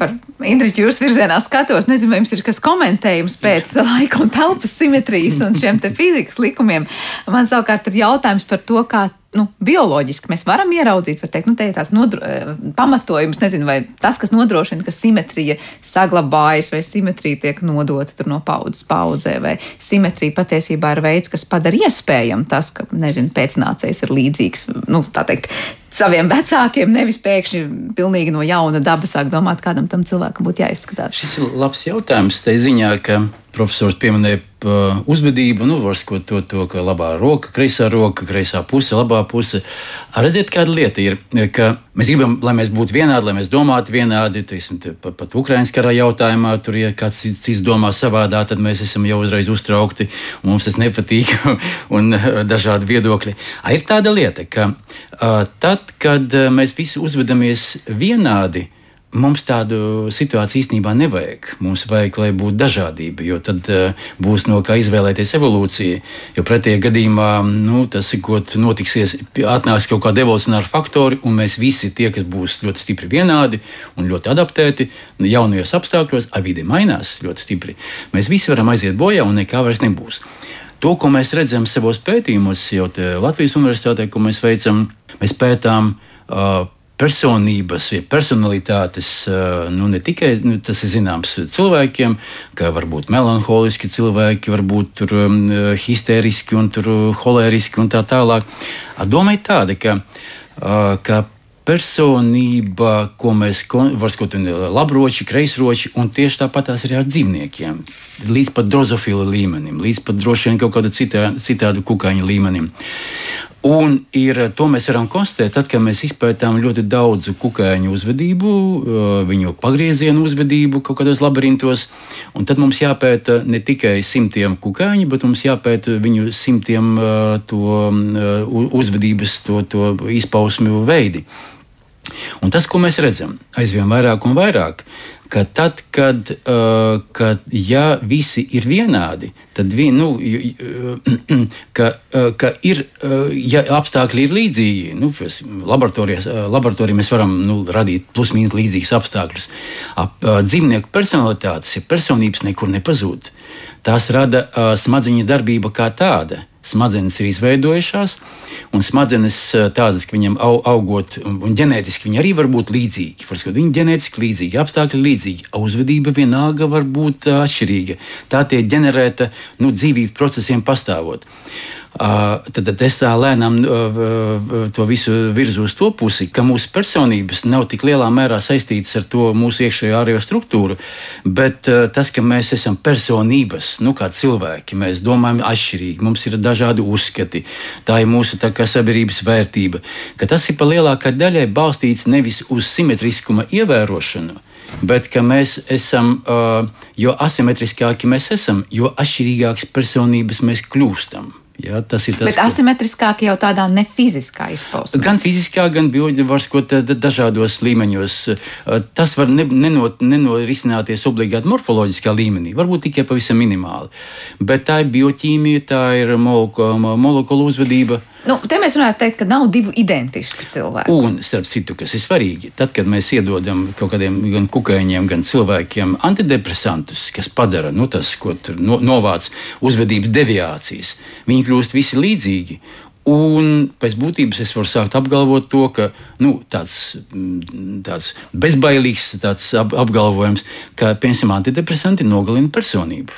par Indriču jūsu virzienā skatos. Nezinu, vai jums ir kas komentējums pēc laika un telpas simetrijas un šiem te fizikas likumiem. Man savukārt ir jautājums par to, kā nu, bioloģiski mēs varam ieraudzīt, var teikt, nu, te ir tāds nodro, eh, pamatojums, nezinu, vai tas, kas nodrošina, ka simetrija saglabājas, vai simetrija tiek nodota no paudzes paudzē, vai simetrija patiesībā ir veids, kas padara iespējam tas, ka, nezinu, pēcnācējs ir līdzīgs, nu, tā teikt, saviem vecākiem, nevis pēkšņi pilnīgi no jauna daba sāk domāt, kādam tam cilvēkam būtu jāizskatās. Šis ir labs jautājums. Tā ziņā, ka profesors pieminēja uzvedību, nu, var skot to, to, ka labā roka, kreisā roka, kreisā puse, labā puse. Redziet, kāda lieta ir, ka mēs gribam, lai mēs būtu vienādi, lai mēs domātu vienādi. Teiksim, te, pat, pat Ukraiņas karā jautājumā, tur, ja kāds cits domā savādā, tad mēs esam jau uzreiz uztraukti, mums tas nepatīk un dažādi viedokļi. A, ir tāda lieta, ka tad, kad mēs visi uzvedamies vienādi, Mums tādu situāciju īstenībā nevajag. Mums vajag, lai būtu dažādība, jo tad uh, būs no kā izvēlēties evolūcija. Jo pretējā gadījumā nu, tas ir kaut kas notiksies, atnāks kaut kāda evolucionāra faktori, un mēs visi tie, kas būs ļoti stipri vienādi un ļoti adaptēti jaunajos apstākļos, ar vidi mainās ļoti stipri. Mēs visi varam aiziet bojā, un nekā vairs nebūs. To, ko mēs redzam savos pētījumos, jau Latvijas universitātē, ko mēs veicam, mēs pētām. Uh, personības, ja personalitātes, nu, ne tikai nu, tas ir zināms cilvēkiem, ka var būt melanholiski cilvēki, var būt tur, um, histēriski un tur, holēriski un tā tālāk. Doma ir tāda, ka, ka personība, ko mēs varam labroči, kreisroči, un tieši tāpat tās ir ar dzīvniekiem. Līdz pat drozofilu līmenim, līdz pat droši vien kaut kāda citā, citādu kukaiņu līmenim. Un ir, to mēs varam konstatēt, tad, kad mēs izpētām ļoti daudzu kukaiņu uzvedību, uh, viņu pagriezienu uzvedību kaut kādos labirintos. Tad mums jāpēta ne tikai simtiem kukaiņu, bet mums jāpēta viņu simtiem uh, to uzvedības, to, to izpausmju veidi. Un tas, ko mēs redzam, aizvien vairāk un vairāk, ka tad, kad, uh, kad ja visi ir vienādi, tad vi, nu, ka, uh, ka ir, uh, ja apstākļi ir līdzīgi, nu, laboratorijā mēs varam nu, radīt plus-mínus līdzīgus apstākļus. Ap, uh, dzīvnieku personalitātes, ja personības nekur nepazūd, tās rada uh, smadzeņu darbība kā tāda. Smadzenes ir izveidojušās, un smadzenes eh, tādas, ka viņam augot, un ģenētiski viņi arī var būt līdzīgi. Varskot, viņi ģenētiski līdzīgi, apstākļi līdzīgi, uzvedība vienalga var būt eh, atšķirīga. Tā tiek ģenerēta nu, dzīvības procesiem pastāvot. Tad, tad es tā lēnām to visu virzu uz to pusi, ka mūsu personības nav tik lielā mērā saistītas ar to mūsu iekšējo ārējo struktūru, bet tas, ka mēs esam personības, nu, kā cilvēki, mēs domājam atšķirīgi, mums ir dažādi uzskati, tā ir mūsu tā kā sabiedrības vērtība, ka tas ir pa lielākai daļai balstīts nevis uz simetriskuma ievērošanu, bet ka mēs esam, jo asimetriskāki mēs esam, jo atšķirīgākas personības mēs kļūstam. Ja, tas ir tas, Bet asimetriskāk jau tādā nefiziskā izpausmē. Gan fiziskā, gan bioloģiskā, dažādos līmeņos. Tas var ne, nenot, nenorisināties obligāti morfoloģiskā līmenī, varbūt tikai pavisam minimāli. Bet tā ir bioķīmija, tā ir molekulu uzvedība. Nu, te mēs varētu teikt, ka nav divu identisku cilvēku. Un, starp citu, kas ir svarīgi, tad, kad mēs iedodam kaut kādiem gan kukaiņiem, gan cilvēkiem antidepresantus, kas padara nu, tas, ko no, novāc uzvedības deviācijas, viņi kļūst visi līdzīgi. Un pēc būtības es varu sākt apgalvot to, ka nu, tāds, mm, tāds bezbailīgs tāds apgalvojums, ka piemēram antidepresanti nogalina personību,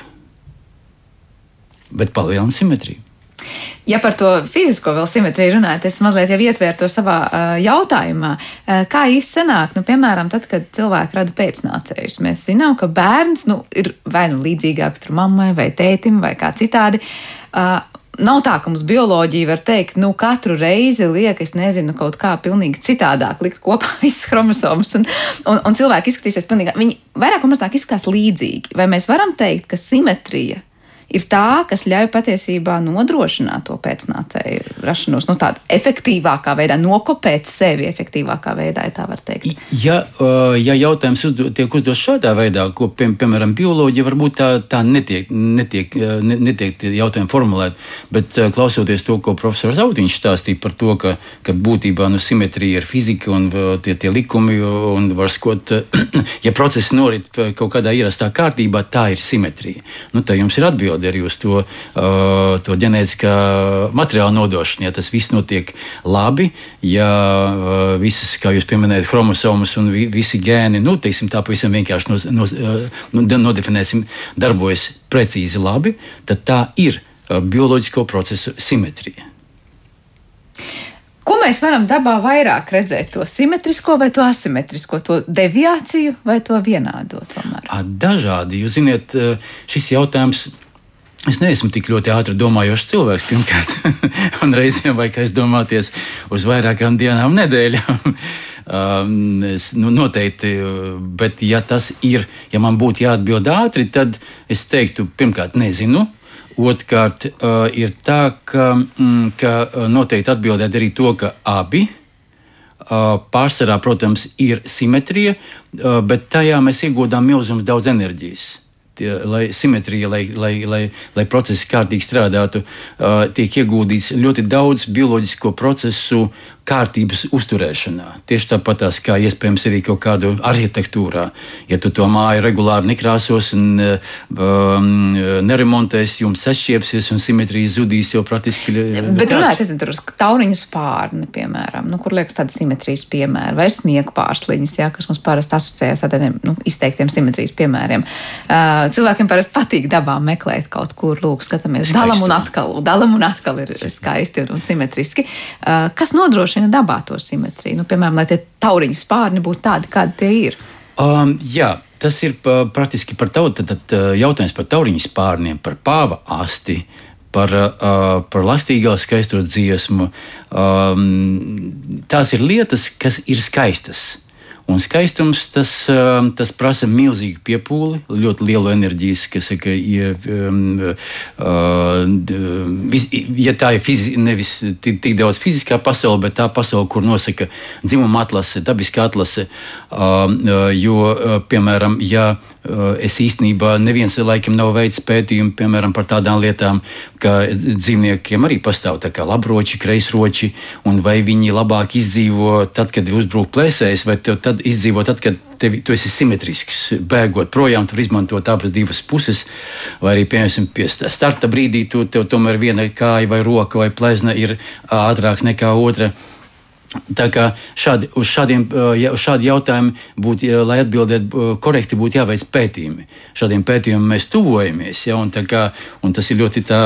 bet palielina simetriju. Ja par to fizisko vēl simetriju runājot, es mazliet jau ietvēru to savā uh, jautājumā. Uh, kā īsti sanāk, nu, piemēram, tad, kad cilvēki rada pēcnācējus, mēs zinām, ka bērns nu, ir vai nu līdzīgāks mammai vai tētim vai kā citādi. Uh, Nav tā, ka mums bioloģija var teikt, nu, katru reizi liek, es nezinu, kaut kā pilnīgi citādāk likt kopā visas chromosomas, un, un, un cilvēki izskatīsies pilnīgi, viņi vairāk vai mazāk izskatās līdzīgi. Vai mēs varam teikt, ka simetrija ir tā, kas ļauj patiesībā nodrošināt to pēcnācēju rašanos, nu, tādā efektīvākā veidā, nokopēt sevi efektīvākā veidā, ja tā var teikt. Ja, ja jautājums uzdo, tiek uzdots šādā veidā, ko, pie, piemēram, bioloģija varbūt tā, tā netiek, netiek, netiek jautājumi formulēt, bet klausoties to, ko profesors Autiņš stāstīja par to, ka, ka būtībā nu, simetrija ir fizika un tie, tie likumi, un var skot, ja procesi norit kaut kādā ierastā kārtībā, tā ir simetrija. Nu, tā jums ir atbilde atbilde arī uz to, uh, to ģenētiskā materiāla nodošanu. Ja tas viss notiek labi, ja uh, visas, kā jūs pieminējat, chromosomas un vi, visi gēni, nu, teiksim, tā pavisam vienkārši nos, nos, uh, nodefinēsim, darbojas precīzi labi, tad tā ir uh, bioloģisko procesu simetrija. Ko mēs varam dabā vairāk redzēt? To simetrisko vai to asimetrisko, to deviāciju vai to vienādo? Tomēr? Dažādi. Jūs zināt, šis jautājums. Es neesmu tik ļoti ātri domājošs cilvēks, pirmkārt, un reizēm vajag aizdomāties uz vairākām dienām, nedēļām. Um, es, nu, noteikti, bet ja tas ir, ja man būtu jāatbild ātri, tad es teiktu, pirmkārt, nezinu, Otrkārt, uh, ir tā, ka, mm, ka uh, noteikti atbildēt arī to, ka abi uh, pārsvarā, protams, ir simetrija, bet tajā mēs iegūdām milzīgi daudz enerģijas. Tie, lai simetrija, lai, lai, lai, lai procesi kārtīgi strādātu, uh, tiek ieguldīts ļoti daudz bioloģisko procesu kārtības uzturēšanā. Tieši tāpat kā iespējams arī kaut kādu arhitektūrā. Ja tu to māju regulāri nekrāsos un um, neremontēsi, jums sašķiepsies un simetrija zudīs jau praktiski. Bet runājot, es tur tauriņu spārni, piemēram, nu, kur liekas tāda simetrijas piemēra, vai sniega pārsliņas, jā, kas mums parasti asociējas ar tādiem nu, izteiktiem simetrijas piemēriem. Uh, cilvēkiem parasti patīk dabā meklēt kaut kur, lūk, skatāmies, dalam un atkal, dalam un atkal ir skaisti un, un simetriski. Uh, kas nodrošina nodrošina dabā to simetriju? Nu, piemēram, lai tie tauriņu spārni būtu tādi, kādi tie ir. Um, jā, tas ir pa, praktiski par tautu, tad, tad uh, jautājums par tauriņu spārniem, par pāva asti. Par, uh, par lastīgā skaisto dziesmu. Um, tās ir lietas, kas ir skaistas. Un skaistums tas, um, tas prasa milzīgu piepūli, ļoti lielu enerģijas, kas saka, ja, um, uh, ja tā ir fizi, nevis tik, tik daudz fiziskā pasaule, bet tā pasaule, kur nosaka dzimuma atlase, dabiskā atlase. Um, uh, jo, uh, piemēram, ja es īstenībā neviens laikam nav veicis pētījumu piemēram, par tādām lietām, ka dzīvniekiem arī pastāv labroči, kreisroči, un vai viņi labāk izdzīvo tad, kad uzbrūk plēsējs, vai tad izdzīvo tad, kad tevi, tu esi simetrisks. Bēgot projām, tur izmantot abas divas puses, vai arī, piemēram, pie starta brīdī tu, tev tomēr viena kāja vai roka vai plezna ir ātrāk nekā otra. Tā kā šādi, uz, šādiem, uz šādu jautājumu, būtu, lai atbildētu korekti, būtu jāveic pētījumi. Šādiem pētījumiem mēs tuvojamies. Ja, un kā, un tas ir ļoti tā,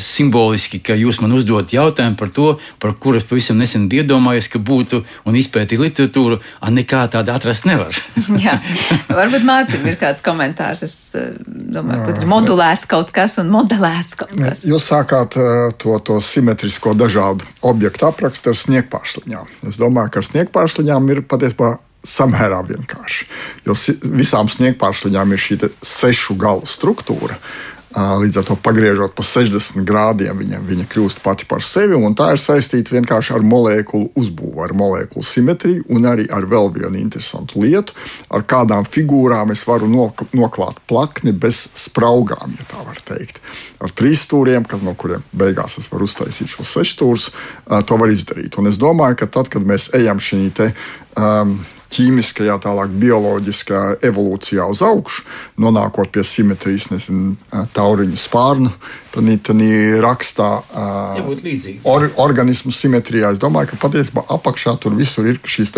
simboliski, ka jūs man uzdodat jautājumu par to, par kuru es pavisam nesen biju iedomājies, ka būtu un izpētīju literatūru, a nekā tāda atrast nevar. Jā, varbūt Mārcis ir kāds komentārs. Es domāju, ka ir modulēts kaut kas un modelēts kaut kas. Jūs sākāt to, to simetrisko dažādu objektu aprakstu ar sniegtu sniegpārsliņām. Es domāju, ka ar sniegpārsliņām ir patiesībā samērā vienkārši. Jo visām sniegpārsliņām ir šī sešu galu struktūra. Līdz ar to pagriežot pa 60 grādiem, viņa, viņa kļūst pati par sevi. Tā ir saistīta vienkārši ar molekulu uzbūvi, ar molekulu simetriju un arī ar vēl vienu interesantu lietu, ar kādām figūrām es varu noklāt plakni bez spraugām, ja tā var teikt. Ar trīs stūriem, no kuriem beigās es varu uztaisīt šos sešus stūrus, to var izdarīt. Un es domāju, ka tad, kad mēs ejam šī te. Um, ķīmiskajā, tālāk bioloģiskā evolūcijā uz augšu, nonākot pie simetrijas, nezinu, tauriņa spārnu. Tad viņi rakstā or, organismu simetrijā. Es domāju, ka patiesībā apakšā tur visur ir šīs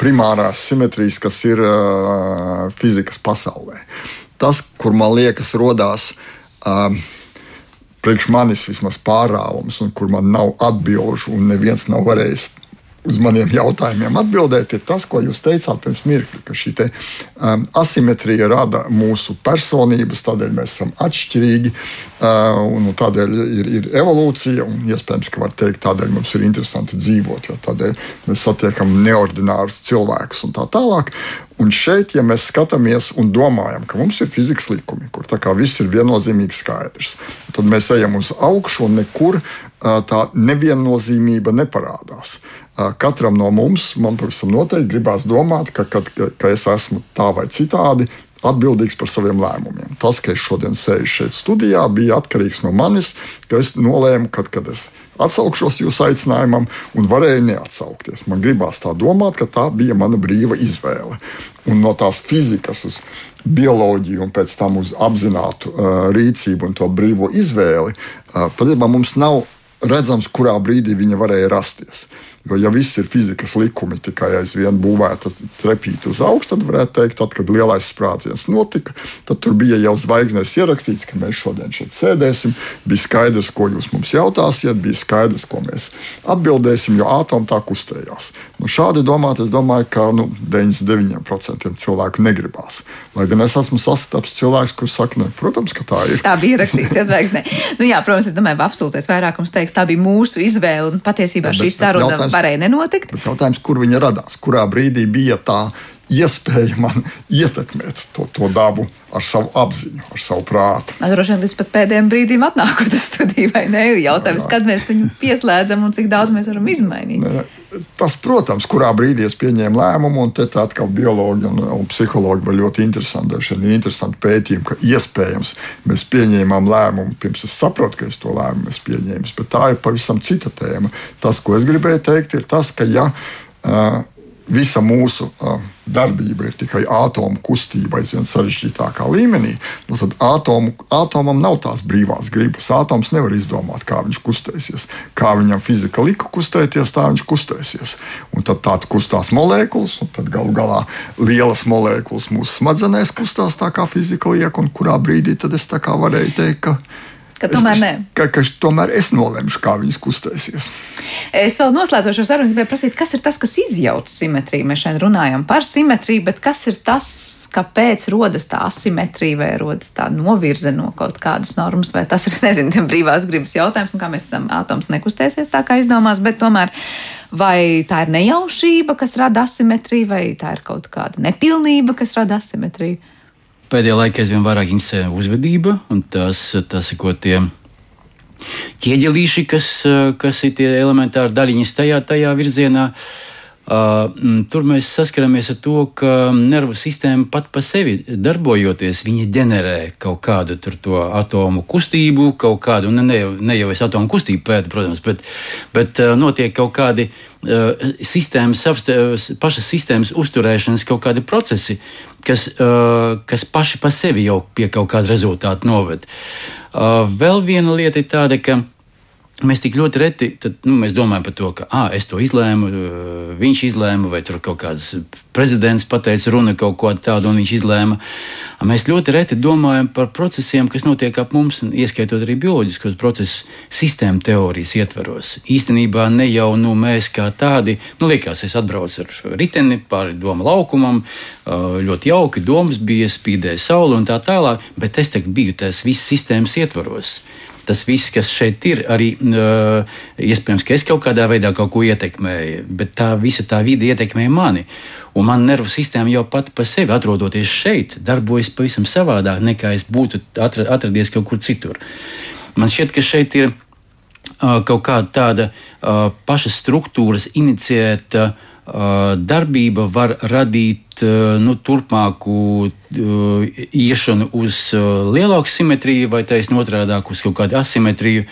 primārās simetrijas, kas ir uh, fizikas pasaulē. Tas, kur man liekas, radās. Uh, Priekš manis vismaz pārāvums, un kur man nav atbildžu, un neviens nav varējis uz maniem jautājumiem atbildēt, ir tas, ko jūs teicāt pirms mirkļa, ka šī te, um, asimetrija rada mūsu personības, tādēļ mēs esam atšķirīgi, uh, un tādēļ ir, ir evolūcija, un iespējams, ka var teikt, tādēļ mums ir interesanti dzīvot, jo tādēļ mēs satiekam neordinārus cilvēkus un tā tālāk. Un šeit, ja mēs skatāmies un domājam, ka mums ir fizikas likumi, kur viss ir viennozīmīgi skaidrs, tad mēs ejam uz augšu un nekur uh, tā neviennozīmība neparādās. Katram no mums, man pavisam noteikti gribās domāt, ka, ka, ka es esmu tā vai citādi atbildīgs par saviem lēmumiem. Tas, ka es šodien sēžu šeit studijā, bija atkarīgs no manis, ka es nolēmu, kad, kad es atsaukšos jūsu aicinājumam, un varēju neatsaukties. Man gribās tā domāt, ka tā bija mana brīva izvēle. Un no tās fizikas uz bioloģiju un pēc tam uz apzinātu uh, rīcību un to brīvo izvēli, uh, patiesībā mums nav redzams, kurā brīdī viņa varēja rasties. Jo, ja viss ir fizikas likumi, tikai aizvien būvēta trepīta uz augšu, tad varētu teikt, tad, kad lielais sprādziens notika, tad tur bija jau zvaigznēs ierakstīts, ka mēs šodien šeit sēdēsim. Bija skaidrs, ko jūs mums jautāsiet, bija skaidrs, ko mēs atbildēsim, jo atomi tā kustējās. Nu, šādi domāt, es domāju, ka nu, 99% cilvēku negribās. Lai gan es esmu sastapis cilvēks, kurš saka, ne, protams, ka tā ir. Tā bija rakstīts zvaigznē. nu, jā, protams, es domāju, ka absolūtais vairākums teiks, tā bija mūsu izvēle un patiesībā šī saruna varēja nenotikt. Bet jautājums, kur viņa radās, kurā brīdī bija tā iespēja man ietekmēt to, to dabu ar savu apziņu, ar savu prātu. Droši vien līdz pat pēdējiem brīdim atnākot uz studiju, vai ne? Jautājums, kad mēs viņu pieslēdzam un cik daudz mēs varam izmainīt. Ne, tas, protams, kurā brīdī es pieņēmu lēmumu, un te atkal biologi un, un psihologi var ļoti interesanti. Šeit ir interesanti pētījumi, ka iespējams mēs pieņēmām lēmumu, pirms es saprotu, ka es to lēmumu esmu pieņēmis. Bet tā ir pavisam cita tēma. Tas, ko es gribēju teikt, ir tas, ka ja uh, visa mūsu uh, darbība ir tikai atomu kustība aizvien sarežģītākā līmenī, nu tad atomu, atomam nav tās brīvās gribas. Atoms nevar izdomāt, kā viņš kustēsies. Kā viņam fizika lika kustēties, tā viņš kustēsies. Un tad tāda kustās molekulas, un tad galu galā lielas molekulas mūsu smadzenēs kustās tā, kā fizika liek, un kurā brīdī tad es tā kā varēju teikt, ka Ka tomēr nē. Ka, ka tomēr es nolemšu, kā viņas kustēsies. Es vēl noslēdzošu šo sarunu, gribēju prasīt, kas ir tas, kas izjauc simetriju. Mēs šodien runājam par simetriju, bet kas ir tas, kāpēc rodas tā asimetrija vai rodas tā novirze no kaut kādas normas, vai tas ir, nezinu, brīvās gribas jautājums, un kā mēs esam, atoms nekustēsies tā, kā izdomās, bet tomēr vai tā ir nejaušība, kas rada asimetriju, vai tā ir kaut kāda nepilnība, kas rada asimetriju pēdējā laikā aizvien vairāk interesē uzvedība un tas, tas ko tie ķieģelīši, kas, kas ir tie elementāri daļiņas tajā, tajā virzienā. Uh, tur mēs saskaramies ar to, ka nervu sistēma pat pa sevi darbojoties, viņa ģenerē kaut kādu to atomu kustību, kaut kādu, ne, ne, ne jau es atomu kustību pētu, protams, bet, bet uh, notiek kaut kādi uh, sistēmas, pašas sistēmas uzturēšanas kaut kādi procesi, uh, kas, uh, kas paši par sevi jau pie kaut kāda rezultāta noved. Uh, vēl viena lieta ir tāda, ka mēs tik ļoti reti tad, nu, domājam par to, ka ah, es to izlēmu, viņš izlēma, vai tur kaut kāds prezidents pateica runu kaut ko tādu, un viņš izlēma. Mēs ļoti reti domājam par procesiem, kas notiek ap mums, ieskaitot arī bioloģiskos procesus, sistēmu teorijas ietveros. Īstenībā ne jau nu, mēs kā tādi, nu, liekas, es atbraucu ar riteni pāri domu laukumam, ļoti jauki, domas bija, spīdēja saule un tā tālāk, bet es biju tās visas sistēmas ietvaros tas viss, kas šeit ir, arī uh, iespējams, ka es kaut kādā veidā kaut ko ietekmēju, bet tā visa tā vide ietekmēja mani. Un man nervu sistēma jau pati par sevi, atrodoties šeit, darbojas pavisam savādāk nekā es būtu atradies kaut kur citur. Man šķiet, ka šeit ir uh, kaut kāda tāda uh, paša struktūras iniciēta darbība var radīt nu, turpmāku iešanu uz lielāku simetriju, vai taisnība otrādi uz kaut kādu asimetriju.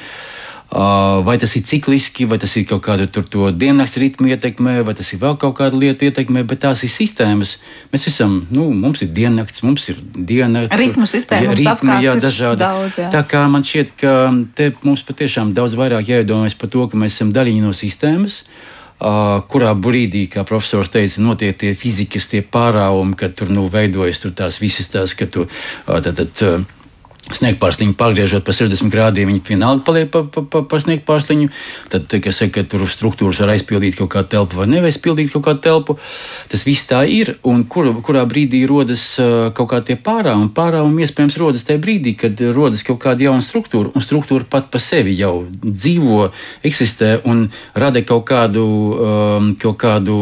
Vai tas ir cikliski, vai tas ir kaut kāda diennakts ritma ietekmē, vai tas ir vēl kaut kāda lieta ietekmē, bet tās ir sistēmas. Mēs esam, nu, mums ir diennakts, mums ir diena. Ritmu sistēma, jā, ritmi, jā, dažādi. Daudz, jā. Tā kā man šķiet, ka te mums patiešām daudz vairāk jāiedomājas par to, ka mēs esam daļiņi no sistēmas. Uh, kurā brīdī, kā profesors teica, notiek tie fizikas tie pārāvumi, kad tur nu, veidojas tur tās visas tās, ka tu tad, tad, Sniegpārsliņu pagriežot pa 60 grādiem, viņi vienalga paliek pa, pa, pa, pa sniegpārsliņu. Tad, kas saka, ka tur struktūras var aizpildīt kaut kādu telpu vai nevar aizpildīt kaut kādu telpu. Tas viss tā ir. Un kur, kurā brīdī rodas uh, kaut kādi pārāvumi? Pārāvumi iespējams rodas tajā brīdī, kad rodas kaut kāda jauna struktūra. Un struktūra pat pa sevi jau dzīvo, eksistē un rada kaut kādu, um, kaut kādu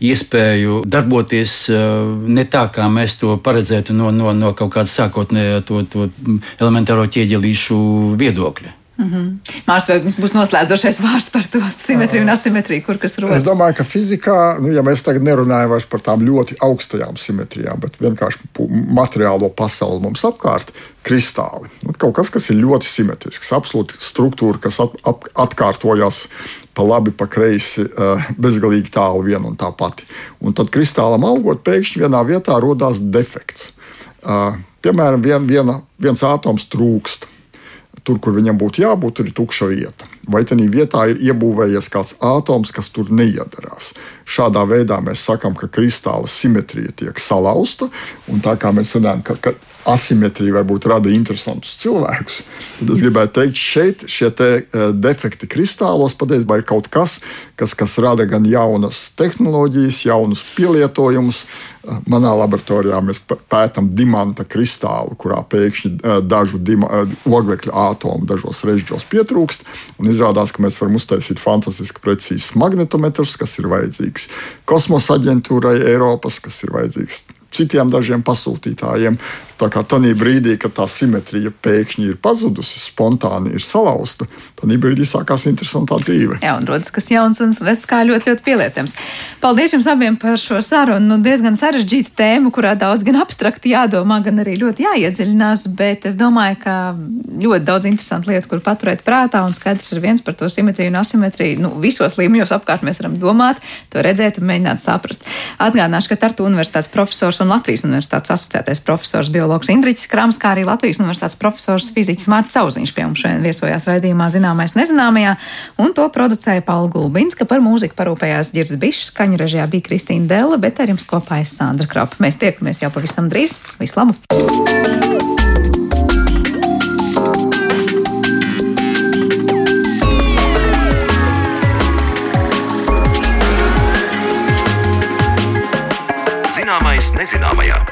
iespēju darboties uh, ne tā, kā mēs to paredzētu no, no, no kaut kāda sākotnējā to, to elementāro ķieģelīšu viedokļa. Mm -hmm. Mārcis, vai mums būs noslēdzošais vārds par to simetriju un asimetriju, kur kas rodas? Es domāju, ka fizikā, nu, ja mēs tagad nerunājam vairs par tām ļoti augstajām simetrijām, bet vienkārši materiālo pasauli mums apkārt, kristāli. Nu, kaut kas, kas ir ļoti simetrisks, absolūti struktūra, kas at, at, atkārtojas pa labi, pa kreisi, uh, bezgalīgi tālu viena un tā pati. Un tad kristālam augot, pēkšņi vienā vietā radās defekts. Piemēram, vien, viena, viens atoms trūkst tur, kur viņam būtu jābūt, ir tukša vieta. Vai tajā vietā ir iebūvējies kāds atoms, kas tur neiedarās. Šādā veidā mēs sakām, ka kristāla simetrija tiek salauzta. Tā kā mēs runājam, ka, ka asimetrija varbūt rada interesantus cilvēkus, tad es gribētu teikt, šeit šie te, uh, defekti kristālos patiesībā ir kaut kas, kas, kas rada gan jaunas tehnoloģijas, jaunus pielietojumus. Manā laboratorijā mēs pētām dimanta kristālu, kurā pēkšņi dažu oglekļa atomu dažos režģos pietrūkst. Izrādās, ka mēs varam uztaisīt fantastiski precīzus magnetometrus, kas ir vajadzīgs kosmosa aģentūrai Eiropas, kas ir vajadzīgs citiem dažiem pasūtītājiem. Tā kā tajā brīdī, kad tā simetrija pēkšņi ir pazudusi, spontāni ir salauzta, tad brīdī sākās interesantā dzīve. Jā, un rodas kas jauns un redz, kā ļoti, ļoti pielietams. Paldies jums abiem par šo sarunu. Nu, diezgan sarežģīta tēma, kurā daudz gan abstrakti jādomā, gan arī ļoti jāiedziļinās, bet es domāju, ka ļoti daudz interesantu lietu, kur paturēt prātā, un skaidrs ir viens par to simetriju un asimetriju. Nu, visos līmeņos apkārt mēs varam domāt, to redzēt un mēģināt saprast. Atgādināšu, ka Tartu Universitātes profesors un Latvijas Universitātes asociētais profesors biologs Indriķis Krams, kā arī Latvijas Universitātes profesors fiziķis Mārts Sauziņš pie mums šodien viesojās raidījumā Zināmais nezināmajā, un to producēja Paula Gulbinska par mūziku parūpējās Girds Bišs, skaņu režijā bija Kristīna Dela, bet ar jums kopā es Sandra Krapa. Mēs tiekamies jau pavisam drīz. Vislabāk! Zināmais nezināmajā.